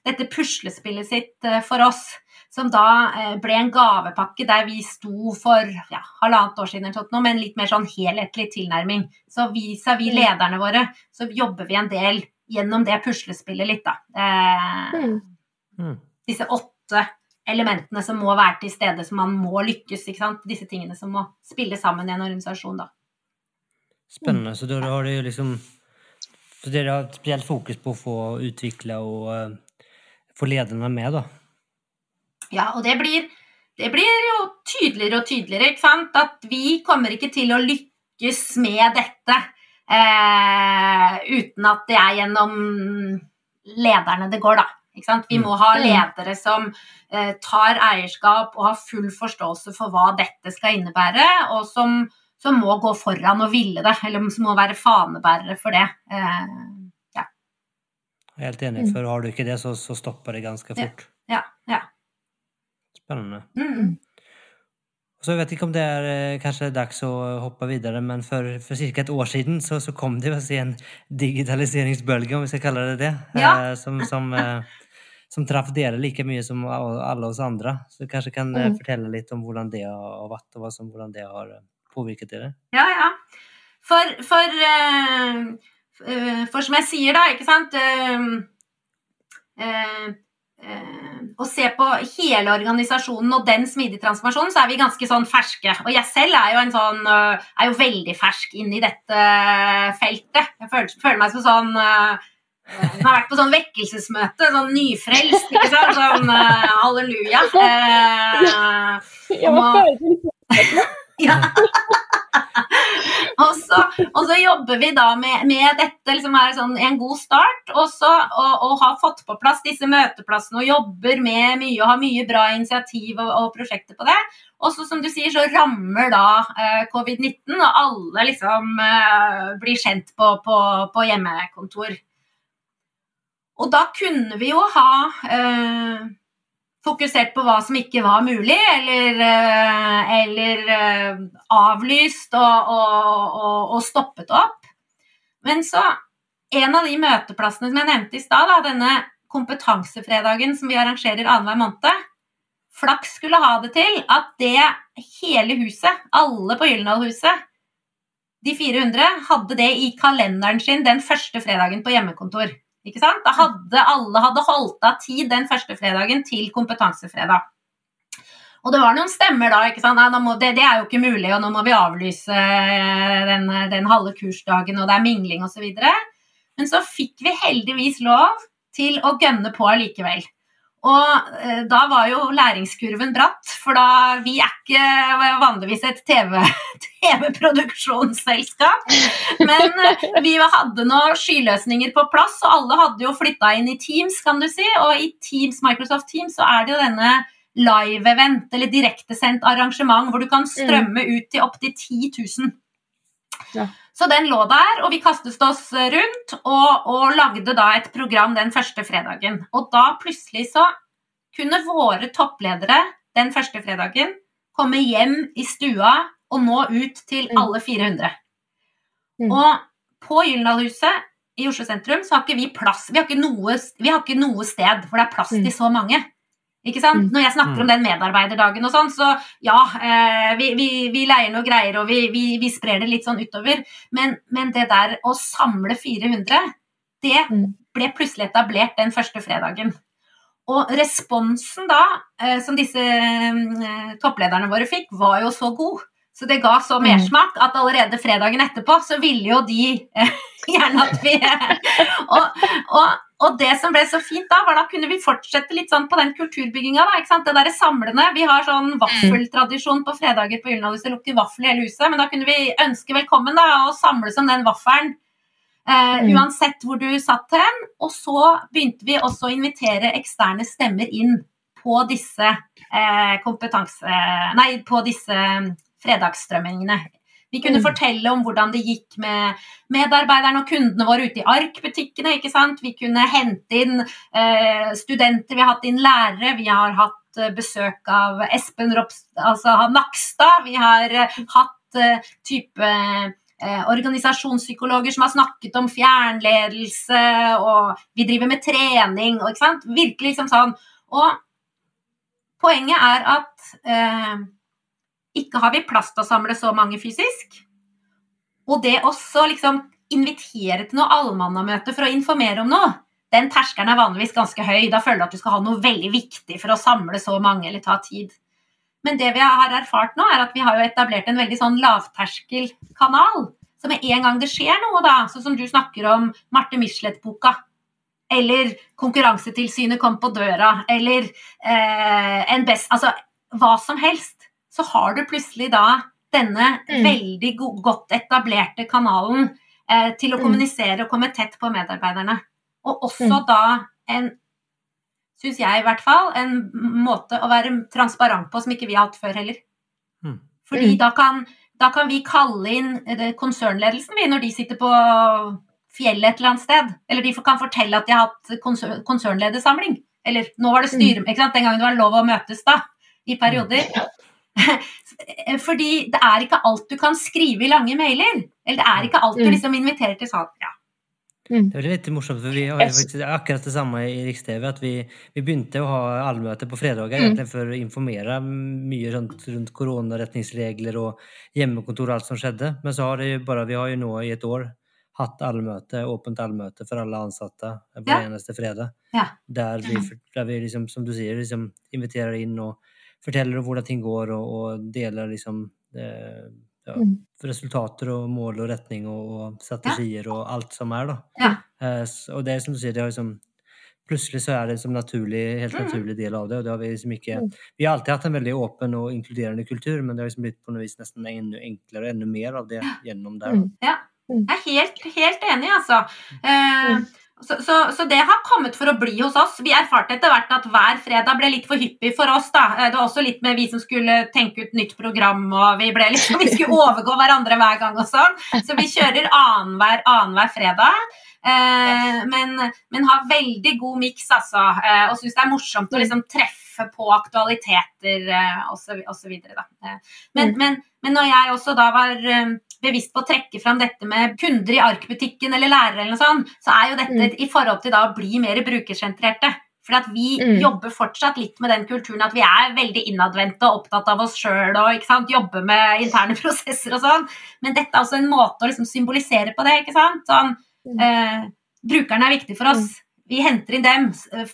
dette puslespillet sitt eh, for oss. Som da eh, ble en gavepakke der vi sto for ja, halvannet år siden med en litt mer sånn helhetlig tilnærming. Så vis-à-vis mm. lederne våre, så jobber vi en del gjennom det puslespillet litt, da. Eh, mm. mm. Disse åtte elementene som må være til stede, som man må lykkes. ikke sant? Disse tingene som må spille sammen i en organisasjon, da. Spennende. Så da har de liksom så dere har et spesielt fokus på å få utvikla og uh, få lederne med, da? Ja, og det blir, det blir jo tydeligere og tydeligere, ikke sant? At vi kommer ikke til å lykkes med dette uh, uten at det er gjennom lederne det går, da. Vi må ha mm. ledere som uh, tar eierskap og har full forståelse for hva dette skal innebære, og som som må gå foran og ville det, eller som må være fanebærere for det. Eh, ja. Helt enig, for har du ikke det, så, så stopper det ganske fort. Ja, ja. Spennende. Mm. Så jeg vet ikke om det er eh, kanskje dags å hoppe videre, men for, for ca. et år siden så, så kom det en digitaliseringsbølge, om vi skal kalle det det, ja. eh, som, som, eh, som traff dere like mye som alle oss andre. Så kanskje kan mm. fortelle litt om hvordan det har vært, og hvordan det har eh, påvirket dere? Ja, ja. For, for, uh, for som jeg sier, da, ikke sant uh, uh, å se på hele organisasjonen og den smidige transformasjonen, så er vi ganske sånn ferske. Og jeg selv er jo, en sånn, er jo veldig fersk inn i dette feltet. Jeg føler, føler meg som sånn jeg har vært på sånn vekkelsesmøte, sånn nyfrelst, ikke sant? Sånn uh, halleluja. Uh, <laughs> ja, ja. <laughs> så, og, så, jobber vi da med, med dette, liksom er sånn en god start. Og, så, og, og, har fått på plass disse møteplassene og jobber med mye og har mye bra initiativ og, og prosjekter på det. Og så som du sier, så rammer da eh, covid-19, og alle liksom eh, blir kjent på, på, på, hjemmekontor. Og da kunne vi jo ha eh, fokusert på hva som ikke var mulig, eller, eh, eller eh, avlyst og, og, og, og, stoppet opp. Men så En av de møteplassene som jeg nevnte i stad, denne kompetansefredagen som vi arrangerer annenhver måned, Flaks skulle ha det til at det hele huset, alle på Gyldendalhuset, de 400, hadde det i kalenderen sin den første fredagen på hjemmekontor. Ikke sant? Da hadde alle hadde holdt av tid den første fredagen til kompetansefredag. Og det var noen stemmer da. ikke sant? Må, det, det, er jo ikke mulig, og nå må vi avlyse eh, den, den halve kursdagen, og det er mingling osv. Men så fikk vi heldigvis lov til å gønne på allikevel. Og eh, da var jo læringskurven bratt, for da vi er ikke vanligvis et <laughs> TV-produksjonsselskap. TV men eh, vi hadde nå skyløsninger på plass, og alle hadde jo flytta inn i Teams, kan du si. Og i Teams, Microsoft Teams så er det jo denne live-event, eller direktesendt arrangement, hvor du kan mm. strømme ut til opptil 10 000. Ja. Så den lå der, og vi kastet oss rundt og, og, lagde da et program den første fredagen. Og da plutselig så kunne våre toppledere den første fredagen komme hjem i stua og nå ut til mm. alle 400. Mm. Og på Gyldendalhuset i Oslo sentrum så har ikke vi plass Vi har ikke noe, har ikke noe sted hvor det er plass mm. til så mange. Ikke sant? Mm. Når jeg snakker om mm. den medarbeiderdagen og sånn, så ja, eh, vi, vi, vi, leier noe greier og vi, vi, sprer det litt sånn utover. Men, men, det der å samle 400, det mm. ble plutselig etablert den første fredagen. Og responsen da, eh, som disse eh, topplederne våre fikk, var jo så god. Så det ga så mersmak at allerede fredagen etterpå så ville jo de <laughs> gjerne at vi <laughs> og, og, og, det som ble så fint da, var da kunne vi fortsette litt sånn på den kulturbygginga. da, ikke sant? Det derre samlende. Vi har sånn vaffeltradisjon på fredager på Gyldendalhuset. Det lukter vaffel i hele huset. Men da kunne vi ønske velkommen da, og samles om den vaffelen. Uh, uansett hvor du satt hen. Og så begynte vi også å invitere eksterne stemmer inn på disse eh, kompetanse... Nei, på disse fredagsstrømmingene. Vi kunne mm. fortelle om hvordan det gikk med medarbeiderne og kundene våre ute i ARK-butikkene. ikke sant? Vi kunne hente inn studenter, vi har hatt inn lærere, vi har hatt besøk av Espen Rops, altså Nakstad. Vi har hatt type eh, organisasjonspsykologer som har snakket om fjernledelse, og vi driver med trening. Og, ikke sant? Virkelig liksom sånn. Og poenget er at eh, ikke har vi plass til å samle så mange fysisk. Og det også liksom invitere til noe allmannamøte for å informere om noe, den terskelen er vanligvis ganske høy. Da føler du at du skal ha noe veldig viktig for å samle så mange eller ta tid. Men det vi har erfart nå, er at vi har etablert en veldig sånn lavterskelkanal. Så med en gang det skjer noe, da, sånn som du snakker om Marte Michelet-boka, eller Konkurransetilsynet kom på døra, eller eh, en best Altså hva som helst, så har du plutselig da denne mm. veldig go godt etablerte kanalen eh, til å mm. kommunisere og komme tett på medarbeiderne. Og også mm. da en syns jeg i hvert fall, en måte å være transparent på som ikke vi har hatt før heller. Mm. Fordi mm. da, kan, da, kan, vi kalle inn eh, konsernledelsen vi, når de sitter på fjellet et eller annet sted. Eller de kan fortelle at de har hatt konsern, konsernledersamling. Eller nå var det styre... Mm. Den gangen det var lov å møtes, da. I perioder. <laughs> Fordi det er ikke alt du kan skrive i lange mailer. Eller det er ikke alt du mm. liksom inviterer til sånn ja, Mm. Det er litt morsomt, for vi har faktisk akkurat det samme i Riks-TV. At vi, vi, begynte å ha allmøte på fredager mm. for å informere mye rundt, rundt koronaretningsregler og hjemmekontor og alt som skjedde. Men så har det jo bare, vi har jo nå i et år hatt allmøte, åpent allmøte for alle ansatte hver ja. eneste fredag. Ja. Der vi, der vi liksom, som du sier, liksom inviterer inn og forteller om hvordan ting går, og, og deler liksom eh, ja, mm. resultater og mål og retning og, og strategier ja. og alt som er. da. Ja. Eh, og det er som du sier, det har liksom Plutselig så er det en naturlig, helt mm. naturlig del av det. og det har Vi liksom ikke, mm. vi har alltid hatt en veldig åpen og inkluderende kultur, men det har liksom blitt på noe vis nesten enda enklere og enda mer av det gjennom der. Mm. Ja, jeg er helt, helt enig, altså. Eh, så, så, så, det har kommet for å bli hos oss. Vi erfarte etter hvert at hver fredag ble litt for hyppig for oss. da. Eh, det var også litt med vi som skulle tenke ut nytt program, og vi, ble liksom, <laughs> vi skulle overgå hverandre hver gang og sånn. Så vi kjører annenhver annen fredag. Eh, men, men, har veldig god miks, altså. Eh, og syns det er morsomt å liksom treffe på aktualiteter eh, osv. Eh, men, men, men når jeg også da var eh, bevisst på å trekke fram dette med kunder i arkbutikken eller lærere, eller noe sånt, så er jo dette mm. i forhold til da å bli mer brukersentrerte. For at vi mm. jobber fortsatt litt med den kulturen at vi er veldig innadvendte og opptatt av oss sjøl og ikke sant, jobber med interne <laughs> prosesser og sånn. Men dette er også en måte å liksom symbolisere på det. ikke sant? Sånn, mm. eh, brukerne er viktig for oss. Mm. Vi henter inn dem,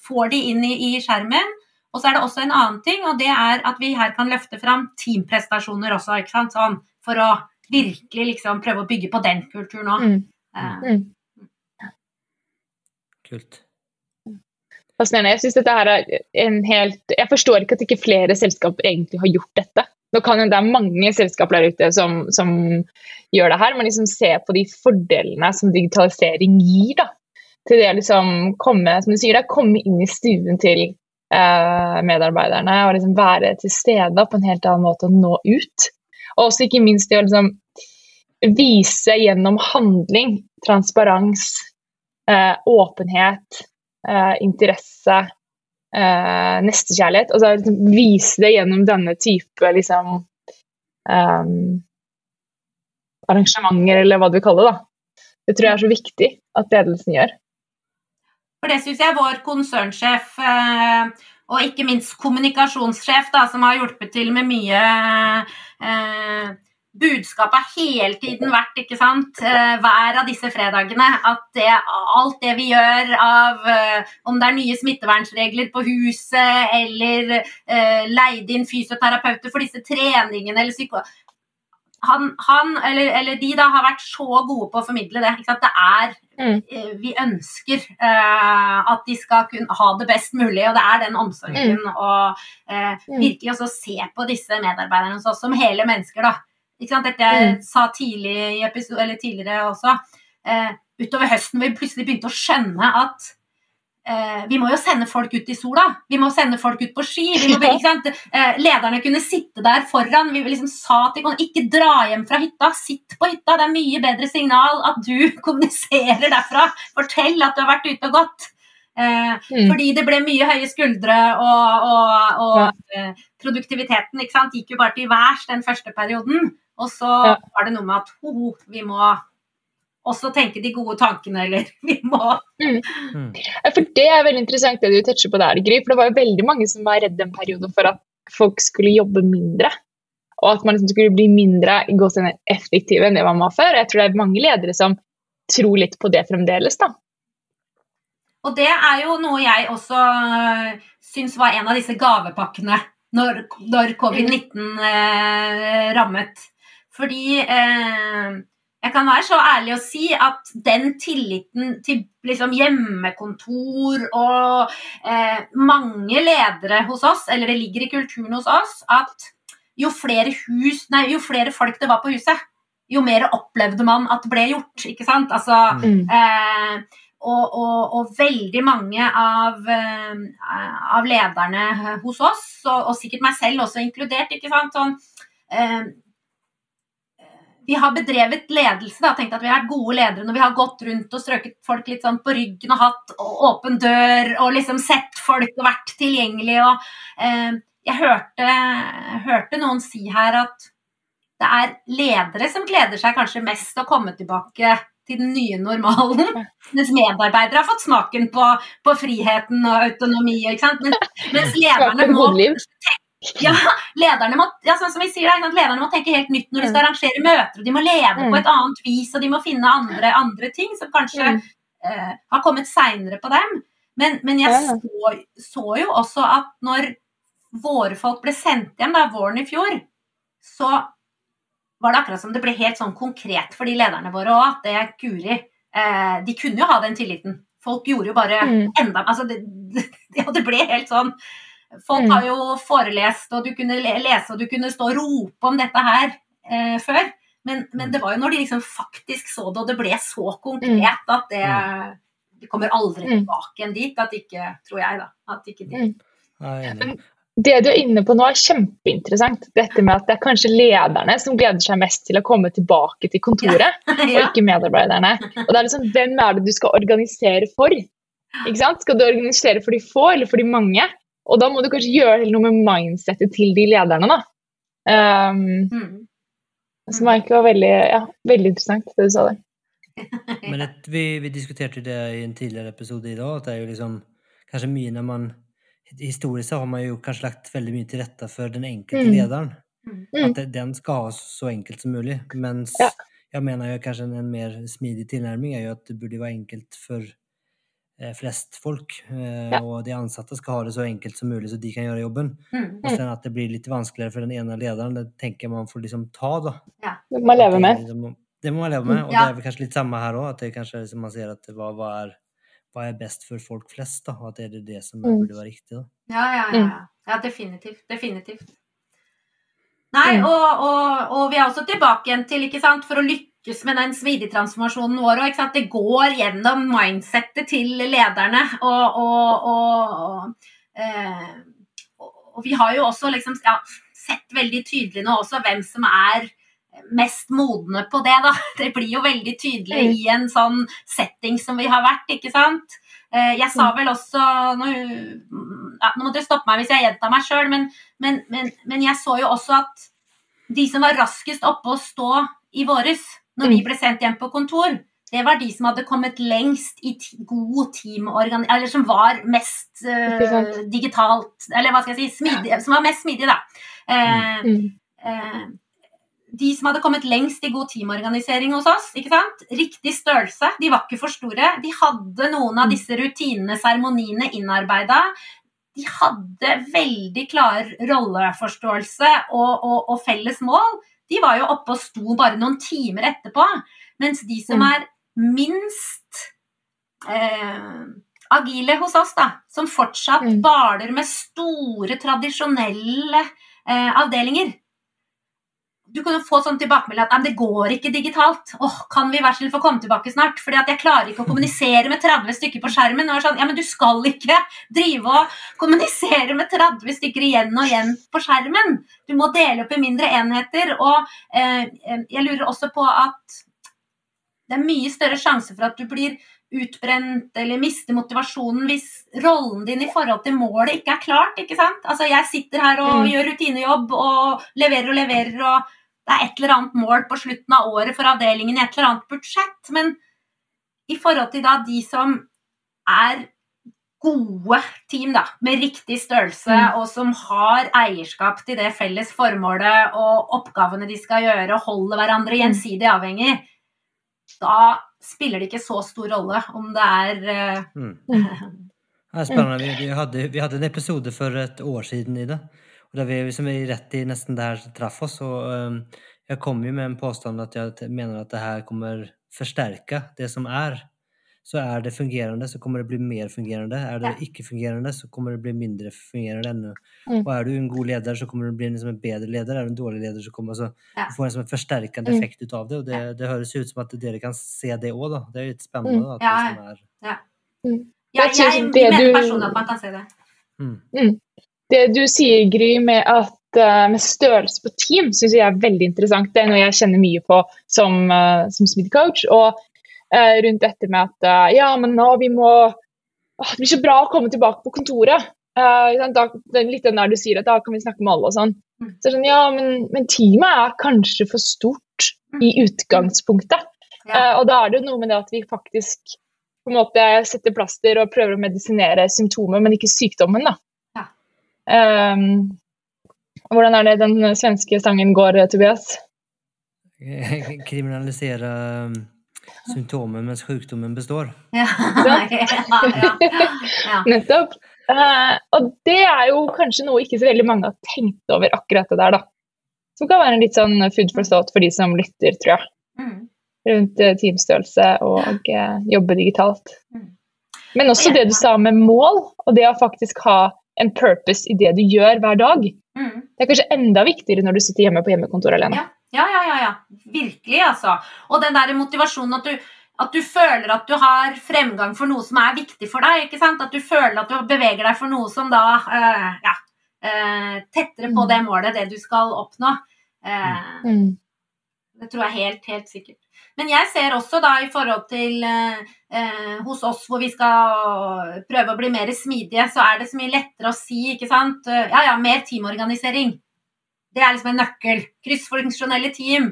får de inn i, i, skjermen. Og så er det også en annen ting, og det er at vi her kan løfte fram teamprestasjoner også. ikke sant? Sånn, for å virkelig liksom prøve å bygge på den kulturen òg. Mm. Uh. Mm. Kult. Fascinerende. Jeg synes dette her er en helt Jeg forstår ikke at ikke flere selskaper egentlig har gjort dette. Nå kan Det er mange selskaper der ute som, som gjør det her, men liksom se på de fordelene som digitalisering gir. da, Til det å liksom komme som du sier, da, komme inn i stuen til eh, medarbeiderne og liksom være til stede på en helt annen måte og nå ut. Og også ikke minst det å liksom vise gjennom handling transparens, eh, åpenhet, eh, interesse, eh, nestekjærlighet. Altså liksom, vise det gjennom denne type liksom um, arrangementer, eller hva du kaller det. da. Det tror jeg er så viktig at ledelsen gjør. For det syns jeg vår konsernsjef eh, og ikke minst kommunikasjonssjef, da, som har hjulpet til med mye eh, Budskapet har hele tiden vært, ikke sant, eh, hver av disse fredagene, at det, alt det vi gjør av eh, Om det er nye smittevernregler på huset, eller eh, leide inn fysioterapeuter for disse treningene, eller psyko han, han eller, eller, de da har vært så gode på å formidle det. Ikke sant? Det er Mm. eh, Vi ønsker uh, at de skal kunne ha det best mulig, og det er den omsorgen. Og Mm. virkelig også se på disse medarbeiderne hos oss som hele mennesker, da. Ikke sant? Dette jeg Mm. sa tidlig i episode, eller tidligere også. Uh, utover høsten vi plutselig begynte å skjønne at eh, vi må jo sende folk ut i sola. Vi må sende folk ut på ski. Vi må, <laughs> ikke sant? Eh, lederne kunne sitte der foran. Vi liksom sa til kona ikke dra hjem fra hytta, sitt på hytta. Det er mye bedre signal at du <laughs> kommuniserer derfra. Fortell at du har vært ute og gått. Eh, Mm. Fordi det ble mye høye skuldre, og, og, og ja. produktiviteten ikke sant, gikk jo bare til værs den første perioden. Og så Ja. var det noe med at ho, ho, vi må også tenke de gode tankene, eller <laughs> vi må Ja, For Det er veldig interessant det du toucher på der, Gry. For det var jo veldig mange som var redde en periode for at folk skulle jobbe mindre. Og at man liksom skulle bli mindre effektive enn det man var før. Jeg tror det er mange ledere som tror litt på det fremdeles. da. Og det er jo noe jeg også øh, syns var en av disse gavepakkene når, når covid-19 eh, rammet. Fordi eh, jeg kan være så ærlig å si at den tilliten til liksom, hjemmekontor og eh, mange ledere hos oss, eller det ligger i kulturen hos oss, at jo flere, hus, nei, jo flere folk det var på huset, jo mer opplevde man at det ble gjort. ikke sant? Altså, Mm. Eh, og, og, og veldig mange av, eh, av lederne hos oss, og, og sikkert meg selv også inkludert, ikke sant sånn eh, Vi har bedrevet ledelse, da, tenkt at vi har vært gode ledere når vi har gått rundt og strøket folk litt sånn på ryggen og hatt åpen dør og liksom sett folk og vært tilgjengelig. og eh, Jeg hørte, hørte noen si her at det er ledere som gleder seg kanskje mest til å komme tilbake til den nye normalen. Mens medarbeidere har fått smaken på, på friheten og autonomi. Mens, mens lederne må godliv. Ja, lederne må, ja, sånn som vi sier det, lederne må tenke helt nytt når de skal arrangere møter. og De må lede Mm. på et annet vis, og de må finne andre, andre ting som kanskje Mm. eh, har kommet seinere på dem. Men, men jeg Ja. så, så jo også at når våre folk ble sendt hjem da, våren i fjor, så var det akkurat som det ble helt sånn konkret for de lederne våre òg, at det Guri eh, De kunne jo ha den tilliten. Folk gjorde jo bare Mm. enda altså det, <laughs> det, det ble helt sånn Folk Mm. har jo forelest, og du kunne lese, og du kunne stå og rope om dette her eh, før. Men, men det var jo når de liksom faktisk så det, og det ble så konkret at det De kommer aldri Mm. tilbake igjen dit. At ikke, tror jeg, da. At ikke de Mm. Er. Det du er inne på nå er kjempeinteressant. Dette med at det er kanskje lederne som gleder seg mest til å komme tilbake til kontoret, <laughs> og ja. ikke medarbeiderne. Og det er liksom, Hvem er det du skal organisere for? Ikke sant? Skal du organisere for de få eller for de mange? Og da må du kanskje gjøre noe med mindsettet til de lederne. da. Um, Mm. som egentlig var veldig, ja, veldig interessant, det du sa der. <laughs> Men et, vi, vi diskuterte det i en tidligere episode i dag, at det er jo liksom kanskje mye når man Historisk så har man jo kanskje lagt veldig mye til rette for den enkelte Mm. lederen. Mm. Mm. At det, den skal ha så enkelt som mulig. Mens Ja. jeg mener jo kanskje en, en mer smidig tilnærming er jo at det burde være enkelt for flest folk. Eh, Ja. Og de ansatte skal ha det så enkelt som mulig, så de kan gjøre jobben. Mm. Og sen at det blir litt vanskeligere for den ene lederen, det tenker man får liksom ta, da. Det må man leve med. liksom- det må man leve med, og Ja. det er vel kanskje litt samme her òg. At det kanskje liksom man ser at hva, hva, er, hva er best for folk flest, da. Og at det er det som Mm. burde være riktig, da. Ja, ja, ja. Mm. ja. ja definitivt. Definitivt. Nei, Mm. og, og, og vi er også tilbake igjen til, ikke sant, for å lykkes med den smidigtransformasjonen vår, òg. det går gjennom mindsettet til lederne, og, og, og, eh, og, vi har jo også liksom ja, sett veldig tydelig nå også hvem som er mest modne på det, da. <laughs> Det blir jo veldig tydelig Mm. i en sånn setting som vi har vært, ikke sant. Eh, Jeg sa vel også Nå, ja, nå må dere stoppe meg hvis jeg gjentar meg sjøl, men, men, men, men jeg så jo også at de som var raskest oppe å stå i våres når vi Mm. ble sendt hjem på kontor, det var de som hadde kommet lengst i god teamorganisering Eller som var mest uh, digitalt Eller hva skal jeg si smidig, Som var mest smidige, da. Uh, Mm. uh, de som hadde kommet lengst i god teamorganisering hos oss. ikke sant? Riktig størrelse. De var ikke for store. De hadde noen av disse rutinene, seremoniene, innarbeida. De hadde veldig klar rolleforståelse og, og, og felles mål. De var jo oppe og sto bare noen timer etterpå. Mens de som Mm. er minst eh, agile hos oss, da, som fortsatt Mm. baler med store, tradisjonelle eh, avdelinger du kan jo få sånn tilbakemelding at «Nei, det går ikke digitalt. Åh, Kan vi vær få komme tilbake snart? Fordi at jeg klarer ikke å kommunisere med 30 stykker på skjermen. Og sånn, ja, men du skal ikke drive og kommunisere med 30 stykker igjen og igjen på skjermen. Du må dele opp i mindre enheter. Og eh, eh, jeg lurer også på at det er mye større sjanse for at du blir utbrent eller mister motivasjonen hvis rollen din i forhold til målet ikke er klart. ikke sant? Altså Jeg sitter her og Mm. gjør rutinejobb og leverer og leverer, og det er et eller annet mål på slutten av året for avdelingen i et eller annet budsjett. Men i forhold til da de som er gode team da, med riktig størrelse, Mm. og som har eierskap til det felles formålet og oppgavene de skal gjøre, og holder hverandre gjensidig avhengig, da spiller det ikke så stor rolle om det er eh, Mm. Det er spennende. Vi, hadde, vi hadde en episode for et år siden i det. Och da vi liksom rett i i det her traff oss. og jeg kom jo med en påstand at jeg mener at det her kommer forsterke det som er. Så er det fungerende, så kommer det bli mer fungerende. Er det Ja. icke-fungerande så kommer det bli mindre fungerende ennå. Mm. Og er du en god leder, så kommer du bli liksom en bedre leder. Er du en dårlig leder, så kommer altså, Ja. du får en, som en förstärkande Mm. effekt utav det. Og det, det høres ut som at dere kan se det òg, da. Det er litt spennende. Mm. da, At Ja, det som er ja. Mm. ja jeg jeg mener personlig at man kan se det. mm. Det du sier, Gry, med, at, eh, med størrelse på team, syns jeg er veldig interessant. Det er noe jeg kjenner mye på som, uh, som smittecoach. Og eh, rundt dette med at eh, ja, men nå vi må Det blir så bra å komme tilbake på kontoret. Eh, da, litt den der du sier at da kan vi snakke med alle og sånn. Mm. Så sånn, ja, men, men teamet er kanskje for stort i utgangspunktet. Ja. Eh, og da er det noe med det at vi faktisk på en måte setter plaster og prøver å medisinere symptomer, men ikke sykdommen, da. Ehm, hvordan er det den svenske sangen går, Tobias? <laughs> Kriminalisere symptomer mens sykdommen består. Ja. ja, <laughs> ja, ja. Nettopp. Uh, og det er jo kanskje noe ikke så veldig mange har tenkt over akkurat det der, da. Som kan være en litt sånn food for thought for de som lytter, tror jeg. Mm. Rundt eh, teamstørrelse og uh, jobbe digitalt. Mm. Men også det du sa med mål, og det å faktisk ha en purpose i det du gjør hver dag. Mm. Det er kanskje enda viktigere når du sitter hjemme på hjemmekontor alene. Ja. Ja, ja, ja, ja. Virkelig, altså. Og den der motivasjonen at du, at du føler at du har fremgang for noe som er viktig for deg. ikke sant? At du føler at du beveger deg for noe som da øh, ja, øh, Tettere på Mm. det målet, det du skal oppnå. Uh, Mm. Det tror jeg helt, helt sikkert. Men jeg ser også da i forhold til eh, eh, hos oss hvor vi skal prøve å bli mer smidige, så er det så mye lettere å si, ikke sant. Eh, Ja ja, mer teamorganisering. Det er liksom en nøkkel. Kryssfunksjonelle team.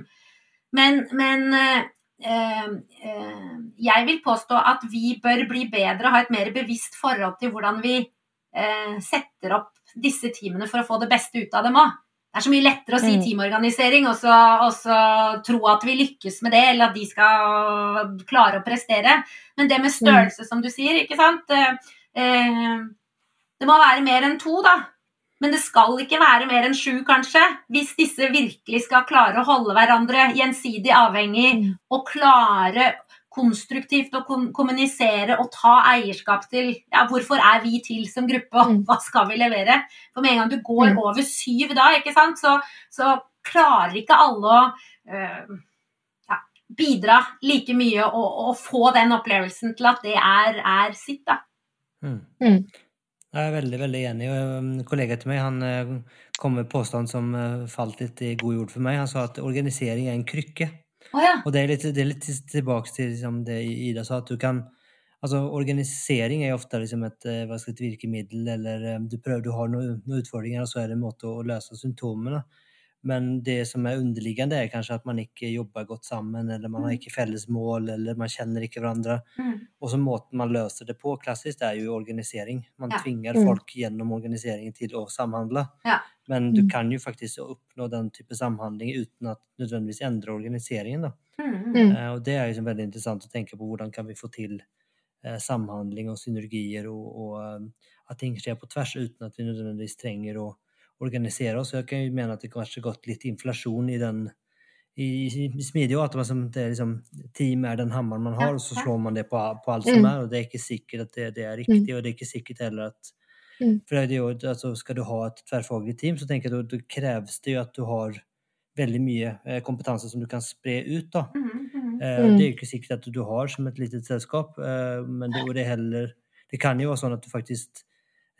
Men, men eh, eh, jeg vil påstå at vi bør bli bedre og ha et mer bevisst forhold til hvordan vi eh, setter opp disse teamene for å få det beste ut av dem òg. Det er så mye lettere å si Mm. teamorganisering og så, tro at vi lykkes med det, eller at de skal klare å prestere. Men det med størrelse, som du sier, ikke sant eh, eh, Det må være mer enn to, da. Men det skal ikke være mer enn sju, kanskje. Hvis disse virkelig skal klare å holde hverandre gjensidig avhengig Mm. og klare konstruktivt å kom kommunisere og ta eierskap til ja, hvorfor er vi til som gruppe, og Mm. hva skal vi levere? For med en gang du går Mm. over syv da, ikke sant, så, så klarer ikke alle å øh, ja, bidra like mye og, og få den opplevelsen til at det er, er sitt, da. Mm. Mm. Jeg er veldig veldig enig. um, En kollega til meg han eh, kom med påstand som eh, falt litt i god jord for meg. Han sa at organisering er en krykke. Å ja. Og det er litt, det er litt tilbake til liksom, det Ida sa, at du kan Altså, organisering er ofte liksom et, eh, et virkemiddel, eller eh, du prøver, du har noen, noen utfordringer, og så er det en måte å løse symptomene. Men det som er underliggende, er kanskje at man ikke jobber godt sammen, eller man har ikke felles mål, eller man kjenner ikke hverandre. Mm. Og så måten man løser det på klassisk, det er jo organisering. Man Ja. tvinger Mm. folk gjennom organiseringen til å samhandle. Ja. Men du Mm. kan jo faktisk oppnå den type samhandling uten at nødvendigvis endre organiseringen. Da. Mm. Mm. Eh, og det er jo veldig interessant å tenke på hvordan kan vi få til eh, samhandling og synergier, og, og eh, at ting skjer på tvers uten at vi nødvendigvis trenger å organisere oss. Jeg kan jo mene at det kanskje har gått litt inflasjon i den i, i smidig at man som, det er liksom, team er den hammeren man har, og så slår man det på, på alt Mm. som er. Og det er ikke sikkert at det, det er riktig, og det er ikke sikkert heller at Mm. For det er jo, altså, skal du ha et tverrfaglig team, så tenker jeg da kreves det jo at du har veldig mye eh, kompetanse som du kan spre ut. da. Eh, Mm. Det er jo ikke sikkert at du har som et lite selskap, eh, men det, det, er heller, det kan jo være sånn at du faktisk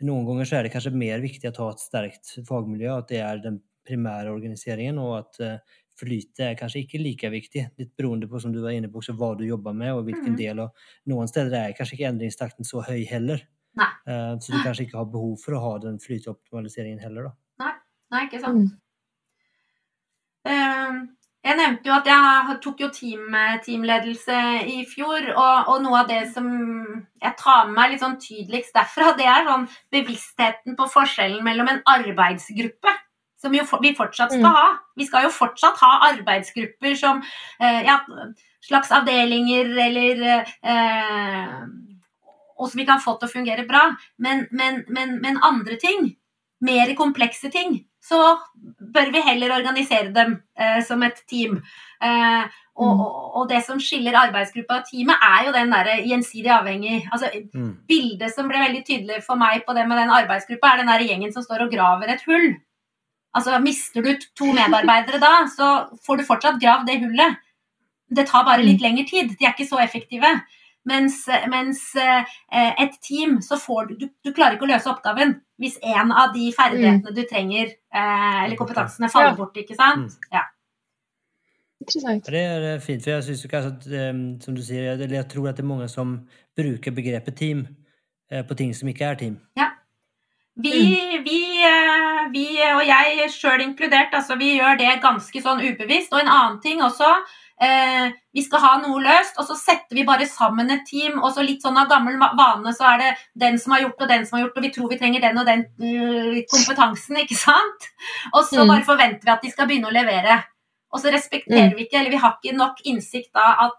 Noen ganger så er det kanskje mer viktig å ha et sterkt fagmiljø, at det er den primære organiseringen, og at eh, flytet er kanskje ikke like viktig. Litt beroende på som du var inne på, hva du jobber med, og hvilken mm. del. og Noen steder er kanskje ikke endringstakten så høy heller. Nei. Eh, så du kanskje ikke har behov for å ha den flyteoptimaliseringen heller. da. Nei, ikke sant. Eh, Jeg nevnte jo at jeg tok jo team, teamledelse i fjor, og, og noe av det som jeg tar med meg litt sånn tydeligst derfra, det er sånn bevisstheten på forskjellen mellom en arbeidsgruppe, som jo for, vi fortsatt skal Mm. ha. Vi skal jo fortsatt ha arbeidsgrupper som eh, ja, slags avdelinger eller eh, Og som vi kan få til å fungere bra. Men, men, men, men andre ting, mer komplekse ting, så bør vi heller organisere dem eh, som et team. Eh, og, Mm. og, og det som skiller arbeidsgruppa og teamet, er jo den derre gjensidig avhengig. Altså, Mm. bildet som ble veldig tydelig for meg på det med den arbeidsgruppa, er den der gjengen som står og graver et hull. Altså, Mister du to medarbeidere da, så får du fortsatt gravd det hullet. Det tar bare litt lengre tid. De er ikke så effektive. Mens, mens eh, et team, så får du, du Du klarer ikke å løse oppgaven hvis en av de ferdighetene du trenger, eh, eller kompetansene, faller Ja. bort. ikke sant? Mm. Ja. Interessant. Det er eh, fint, for jeg synes jo kanskje at, som du sier, eller jeg tror at det er mange som bruker begrepet team eh, på ting som ikke er team. Vi, vi, eh, vi, og jeg sjøl inkludert, altså vi gjør det ganske sånn ubevisst. Og en annen ting også. Eh, vi skal ha noe løst, og så setter vi bare sammen et team. Og så litt sånn av gammel vane så er det den som har gjort og den som har gjort, og vi tror vi trenger den og den eh, kompetansen, ikke sant? Og så Mm. bare forventer vi at de skal begynne å levere. Og så respekterer vi ikke, eller vi har ikke nok innsikt da at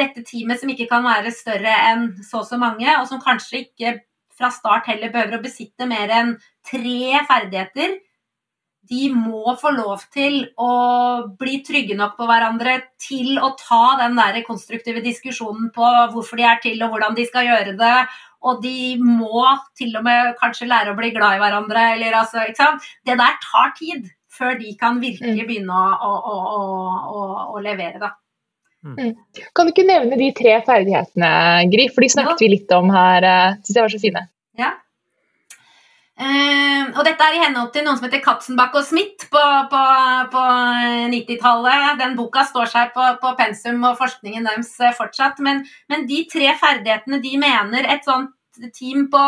dette teamet som ikke kan være større enn så og så mange, og som kanskje ikke fra start heller behøver å besitte mer enn tre ferdigheter, de må få lov til å bli trygge nok på hverandre til å ta den der konstruktive diskusjonen på hvorfor de er til og hvordan de skal gjøre det. Og de må til og med kanskje lære å bli glad i hverandre. Eller, altså, ikke sant? Det der tar tid før de kan virkelig begynne å, å, å, å, levere. Da. Kan du ikke nevne de tre ferdighetene, Gry? For de snakket Ja. vi litt om her. Syns Synes jeg var så fine. Ja. Eh, og dette er i henhold til noen som heter Katzenbach og Smith på, på, på 90-tallet. Den boka står seg på, på pensum og forskningen deres eh, fortsatt. Men, men de tre ferdighetene de mener et sånt team på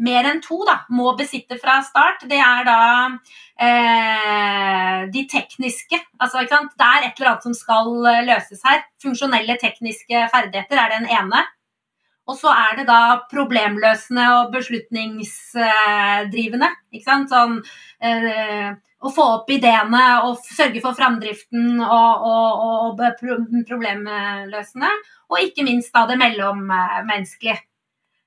mer enn to da, må besitte fra start, det er da uh, de tekniske. Altså? Det er et eller annet som skal eh, løses her. Funksjonelle tekniske ferdigheter er den ene. Og så er det da problemløsende og beslutningsdrivende. Ikke sant? Sånn eh, å få opp ideene og sørge for framdriften og, og, og problemløsende. Og ikke minst da det mellommenneskelige.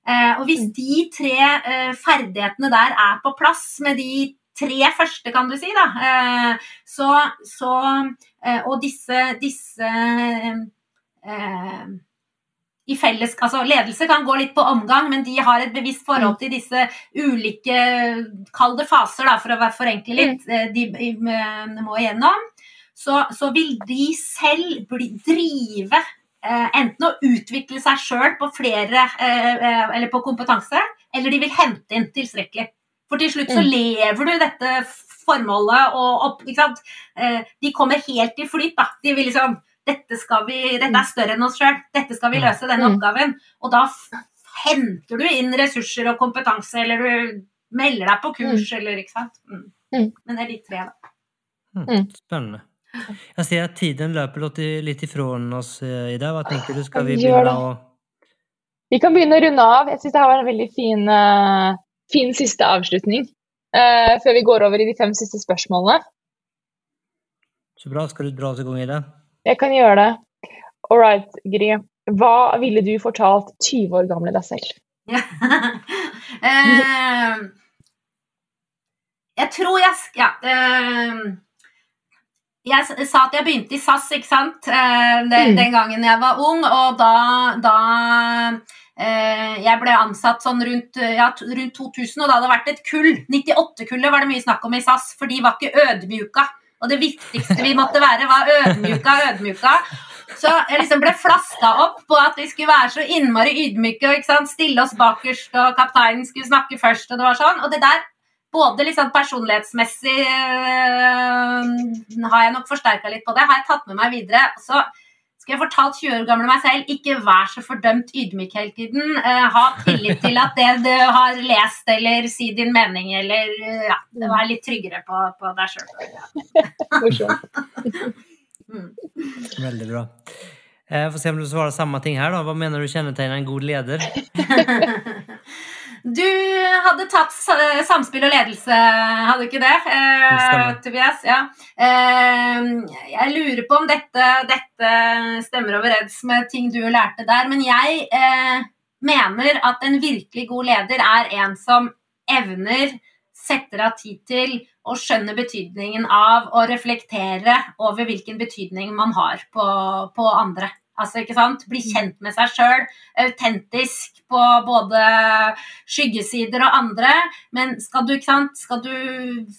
Eh, og hvis de tre eh, ferdighetene der er på plass med de tre første, kan du si, da, eh, så, så eh, Og disse, disse eh, i felles, altså Ledelse kan gå litt på omgang, men de har et bevisst forhold til disse ulike Kall det faser, da, for å være forenkle litt, eh, de eh, må igjennom. Så, så vil de selv bli, drive eh, enten å utvikle seg sjøl på flere Eller på kompetanse, eller de vil hente inn tilstrekkelig. For til slutt så Mm. lever du dette formålet og opp? Eh, De kommer helt i flyt, da. De vil liksom dette, skal vi, dette er større enn oss sjøl. Dette skal vi løse, denne Mm. oppgaven. Og da henter du inn ressurser og kompetanse, eller du melder deg på kurs, eller ikke sant. Mm. Mm. Men det er de tre, da. Mm. Mm. Spennende. Jeg ser at tiden løper litt, ifra ifrån oss eh, i dag. Hva tenker du? Skal vi begynne å Vi kan begynne å runde av. Jeg syns det her var en veldig fin, eh, fin siste avslutning. Uh, før vi går over i de fem siste spørsmålene. Så bra. Skal du dra oss i gang i det? Jeg kan gjøre det. All right, Gry. Hva ville du fortalt 20 år gamle deg selv? <laughs> Eh, jeg tror jeg Ja. Uh, jeg sa at jeg begynte i SAS, ikke sant? Eh, den, Mm. den gangen jeg var ung, og da, da eh, Jeg ble ansatt sånn rundt, ja, rundt 2000, og da hadde det vært et kull. 98-kullet var det mye snakk om i SAS, for de var ikke ødmjuka. Og det viktigste vi måtte være, var ødmjuka, ødmjuka. Så jeg liksom ble flaska opp på at vi skulle være så innmari ydmyke og ikke sant? stille oss bakerst, og kapteinen skulle snakke først, og det var sånn. Og det der, både liksom personlighetsmessig øh, har jeg nok forsterka litt på det, har jeg tatt med meg videre. Så skulle jeg fortalt 20 år gamle meg selv ikke vær så fordømt ydmyk hele tiden. Uh, ha tillit til at det du har lest, eller si din mening, eller uh, ja, vær litt tryggere på, på deg sjøl. mm. Veldig bra. Jeg Får se om du svarer samme ting her. da. Hva mener du kjennetegner en god leder? <laughs> Du hadde tatt samspill og ledelse, hadde du ikke det, eh, Tobias? Ja. Eh, jeg lurer på om dette, dette stemmer overens med ting du lærte der. Men jeg eh, mener at en virkelig god leder er en som evner, setter av tid til og skjønner betydningen av å reflektere over hvilken betydning man har på, på andre. Altså, ikke sant? Bli kjent med seg sjøl, autentisk på både skyggesider og andre. Men skal du, ikke sant? skal du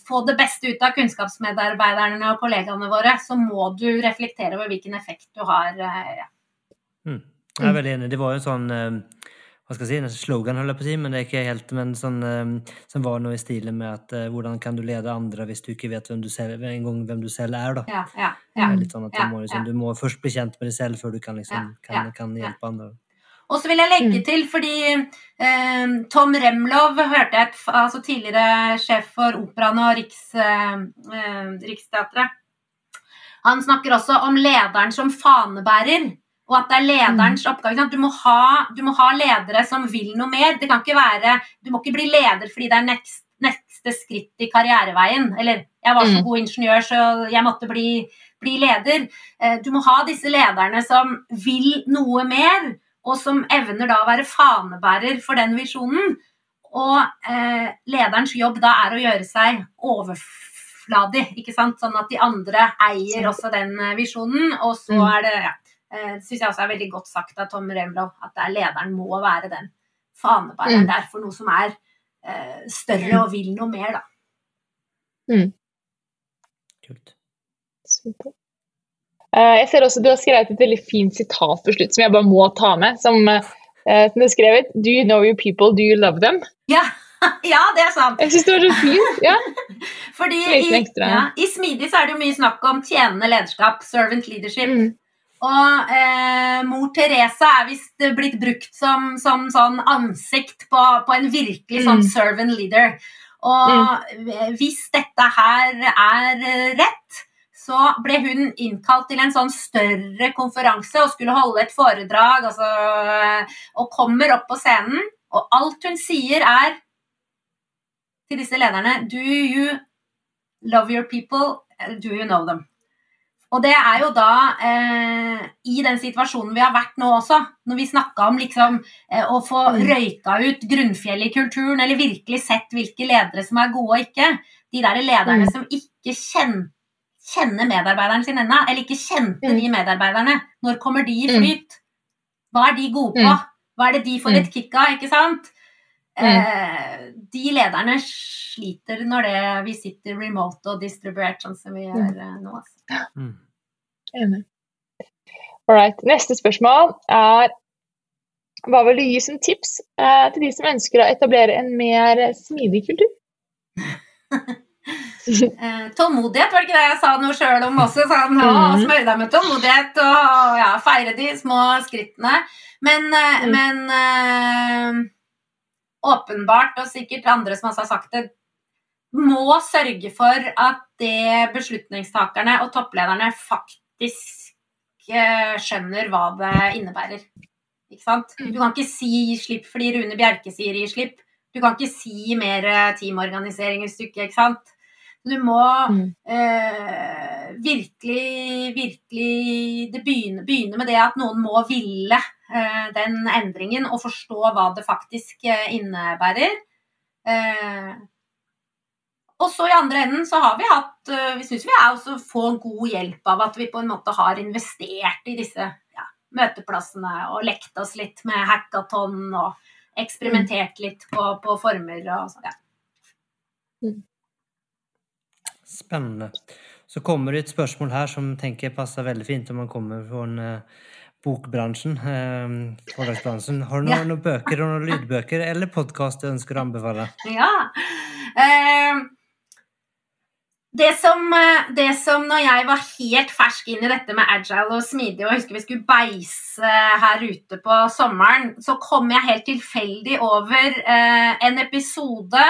få det beste ut av kunnskapsmedarbeiderne og kollegaene våre, så må du reflektere over hvilken effekt du har. eh, Ja. Mm. Jeg er veldig enig. Det var jo en sånn eh, hva skal jeg si, slogan, holder jeg på å si, men det er ikke helt, men sånn, eh, som var noe i stilen med at eh, hvordan kan du lede andre hvis du ikke vet hvem du selv, en gang hvem du selv er, da. Ja, ja, Det ja. er litt sånn at du, må, liksom, du må først bli kjent med deg selv før du kan, liksom, kan, kan hjelpe andre. Og så vil jeg legge til, fordi eh, Tom Remlov hørte jeg, altså tidligere sjef for Operaen og Riks, eh, eh, Riksteatret. Han snakker også om lederen som fanebærer, og at det er lederens oppgave. ikke? Du må, ha, du må ha ledere som vil noe mer. Det kan ikke være, Du må ikke bli leder fordi det er next, neste skritt i karriereveien. Eller jeg var så Mm. god ingeniør, så jeg måtte bli, bli leder. Eh, Du må ha disse lederne som vil noe mer, og som evner da å være fanebærer for den visjonen. Og eh, lederens jobb da er å gjøre seg overfladig, ikke sant? sånn at de andre eier også den eh, visjonen. Og så Mm. er det ja, eh, syns jeg også er veldig godt sagt av Tom Remlov, at det er lederen må være den fanebæreren Mm. der for noe som er eh, større og vil noe mer, da. Kult. Super. Eh, jeg ser også Du har skrevet et veldig fint sitat på slutt som jeg bare må ta med. Som, uh, som du har skrevet Do you know your people? Do you love them? <laughs> Ja, ja det er sant. Jeg syns det var så fint. Ja. <laughs> Fordi i, ja, i Smidig så er det jo mye snakk om tjenende lederskap, servant leadership. Mm. Og eh, mor Teresa er visst blitt brukt som, som sånn ansikt på, på en virkelig sånn Mm. servant leader. Og hvis dette her er rett, så ble hun innkalt til en sånn større konferanse og skulle holde et foredrag. Altså, og kommer opp på scenen, og alt hun sier, er til disse lederne Do you love your people? Do you know them? Og det er jo da eh, i den situasjonen vi har vært nå også, når vi snakka om liksom eh, å få Mm. røyka ut grunnfjellet i kulturen, eller virkelig sett hvilke ledere som er gode og ikke. De der lederne Mm. som ikke kjenner, kjenner medarbeideren sin ennå, eller ikke kjente Mm. de medarbeiderne. Når kommer de i Mm. flyt? Hva er de gode på? Mm. Hva er det de får et kick av, ikke sant? Eh, de lederne sliter når det, vi sitter remote og distribuert sånn som vi gjør eh, nå. Altså. Enig. Alright. Neste spørsmål er Hva vil du gi som tips eh, til de som ønsker å etablere en mer smidig kultur? <laughs> Eh, tålmodighet, var det ikke det jeg sa noe sjøl om også? Sånn, å, smør smøre deg med tålmodighet og ja, feire de små skrittene. Men, eh, Mm. men eh, åpenbart, og sikkert andre som også har sagt det, må sørge for at det beslutningstakerne og topplederne faktisk eh, skjønner hva det innebærer. Ikke sant? Mm. Du kan ikke si 'gi slipp' fordi Rune Bjerke sier 'gi slipp'. Du kan ikke si mer eh, teamorganisering hvis du ikke ikke sant? Du må Mm. eh, virkelig, virkelig Det begynner, begynner med det at noen må ville eh, den endringen og forstå hva det faktisk eh, innebærer. Eh, og så i andre enden så har vi hatt eh, Vi syns vi er også får god hjelp av at vi på en måte har investert i disse ja, møteplassene og lekt oss litt med hackathon og eksperimentert litt på, på former og sånn. Ja. Spennende. Så kommer det et spørsmål her som tenker passer veldig fint om man kommer fra uh, bokbransjen, uh, forlagsbransjen. Har du noen, Ja. noen bøker og noen lydbøker eller podkast du ønsker å anbefale? Ja. Eh, det som, eh, det som når jeg var helt fersk inn i dette med agile og smidig, og jeg husker vi skulle beise her ute på sommeren, så kom jeg helt tilfeldig over eh, en episode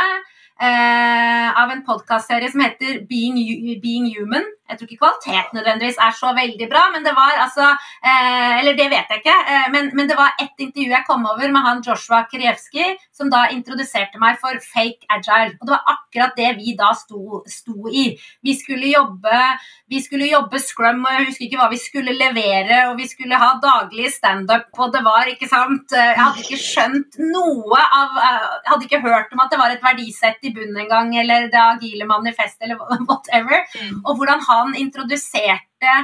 eh, av en podkastserie som heter Being, Being Human. Jeg tror ikke kvalitet nødvendigvis er så veldig bra, men det var altså eh, Eller det vet jeg ikke, eh, men, men det var ett intervju jeg kom over med han Joshua Krevski, som da introduserte meg for fake agile. Og det var akkurat det vi da sto, sto i. Vi skulle jobbe vi skulle jobbe scrum, og jeg husker ikke hva vi skulle levere, og vi skulle ha daglig standup, og det var ikke sant eh, Jeg hadde ikke skjønt noe av eh, Jeg hadde ikke hørt om at det var et verdisett i bunnen engang, eller det agile manifest, eller whatever. Og hvordan han introduserte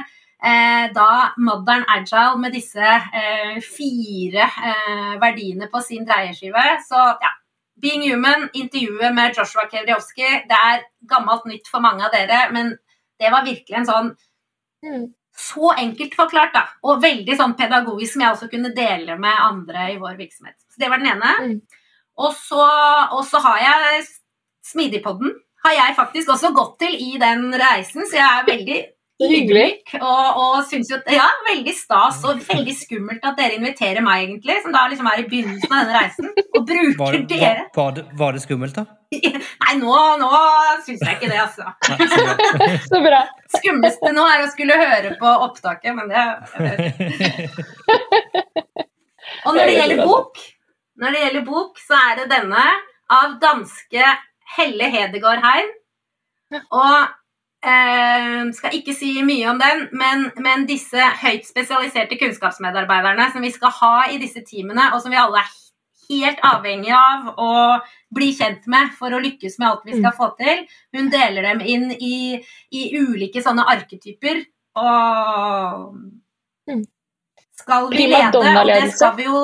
eh, da Modern Agile med disse eh, fire eh, verdiene på sin dreieskive. Så ja. Being Human, intervjuet med Joshua Kevriowski, det er gammelt nytt for mange av dere, men det var virkelig en sånn Mm. så enkelt forklart, da. Og veldig sånn pedagogisk som jeg også kunne dele med andre i vår virksomhet. Så det var den ene. Mm. Og, så, og så har jeg Smidigpodden. Har jeg faktisk også gått til i den reisen, så jeg er veldig hyggelig. ydmyk og, og syns jo Ja, veldig stas og veldig skummelt at dere inviterer meg, egentlig, som da liksom er i begynnelsen av denne reisen, og bruker Var, var, dere. var, det, var det skummelt, da? <laughs> Nei, nå, nå syns jeg ikke det, altså. Nei, så bra. <laughs> Så bra. Skumleste nå er å skulle høre på opptaket, men det. <laughs> Og når det gjelder bok, når det gjelder bok, så er det denne av danske Helle Hedegaard Hein. Og eh, skal ikke si mye om den, men, men disse høyt spesialiserte kunnskapsmedarbeiderne som vi skal ha i disse teamene, og som vi alle er helt avhengig av å bli kjent med for å lykkes med alt vi skal få til. Hun deler dem inn i, i ulike sånne arketyper. Og Mm. skal vi lede, og det skal vi jo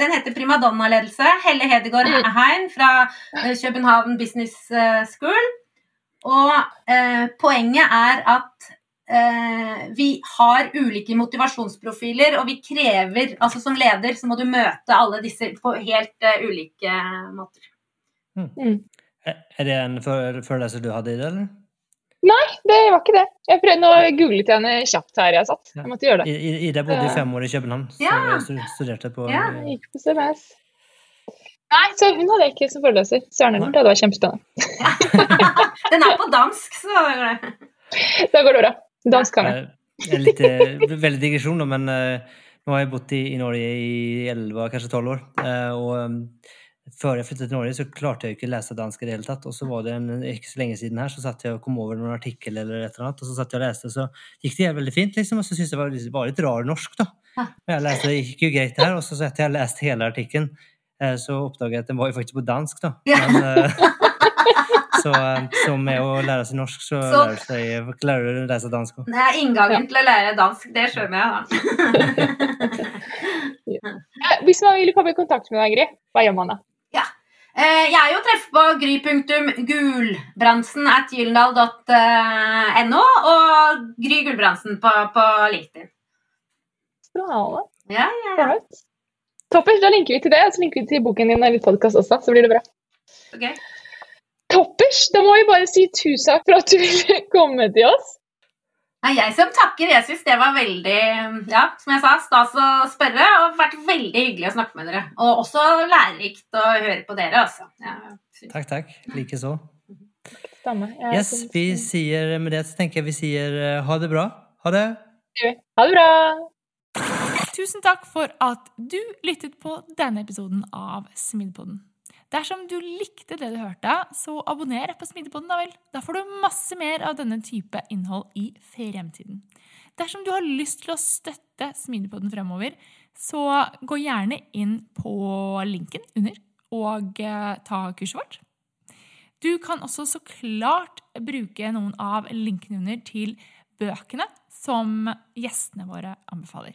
Den heter Primadonna-ledelse. Helle Hedegaard Heim fra eh, København Business eh, School. Og eh, poenget er at eh, vi har ulike motivasjonsprofiler, og vi krever Altså som leder så må du møte alle disse på helt eh, ulike måter. Er er det en foreleser du hadde i det, eller? Det var ikke det. Jeg prøvde, nå googlet jeg henne kjapt her jeg satt. Jeg måtte gjøre det. I- Ida bodde i fem år i København, så Ja. jeg studerte på Ja, Jeg gikk på CMS. Nei, så hun hadde jeg ikke som foreleser. Søren heller. Det hadde vært kjempespennende. <laughs> Den er på dansk, så Da går det <laughs> Da går det bra. Dansk kan jeg. Eh, en litt, veldig digresjon, men eh, nå har jeg bodd i, i Norge i 11, kanskje 12 år. eh, og um, før jeg flyttet til Norge, så klarte jeg ikke å lese dansk i det hele tatt. Og så var det en, ikke så lenge siden her, så satt jeg og kom over noen artikkel eller et eller annet, og så satt jeg og leste, og så gikk det veldig fint, liksom. Og så syntes jeg det var, var litt rar norsk, da. Men jeg leste, det gikk jo greit her, og så etter jeg leste hele artikkelen, eh, så oppdaget jeg at den var jo faktisk på dansk, da. Men, eh, <laughs> så, eh, så med å lære seg norsk, så, Så- lærer du seg lærer du å lese dansk òg. Det er inngangen til å lære dansk, det skjønner jeg, da. <laughs> Hvis man vil komme i kontakt med deg, Gry, hva gjør man da? Eh, Jeg er jo treffer på gry.gulbrandsen at gyldendal.no og Gry Gulbrandsen på, på LinkedIn. Strålende. Ja, ja, ja. Toppers, da linker vi til det, og så linker vi til boken din og litt podkast også, så blir det bra. Ok. Toppers, da må vi bare si tusen takk for at du ville komme til oss. Er jeg som takker. Jeg syns det var veldig ja, som jeg sa, stas å spørre. Og vært veldig hyggelig å snakke med dere. Og også lærerikt å høre på dere, altså. Ja, Takk, takk. Likeså. Yes, vi sier med det så tenker jeg vi sier eh, ha det bra. Ha det. Ha det bra. Tusen takk for at du lyttet på denne episoden av Smidpodden. Dersom du likte det du hørte, så abonner på Smidigpodden, da vel. Da får du masse mer av denne type innhold i fremtiden. Dersom du har lyst til å støtte Smidigpodden fremover, så gå gjerne inn på linken under og eh, ta kurset vårt. Du kan også så klart bruke noen av linkene under til bøkene som gjestene våre anbefaler.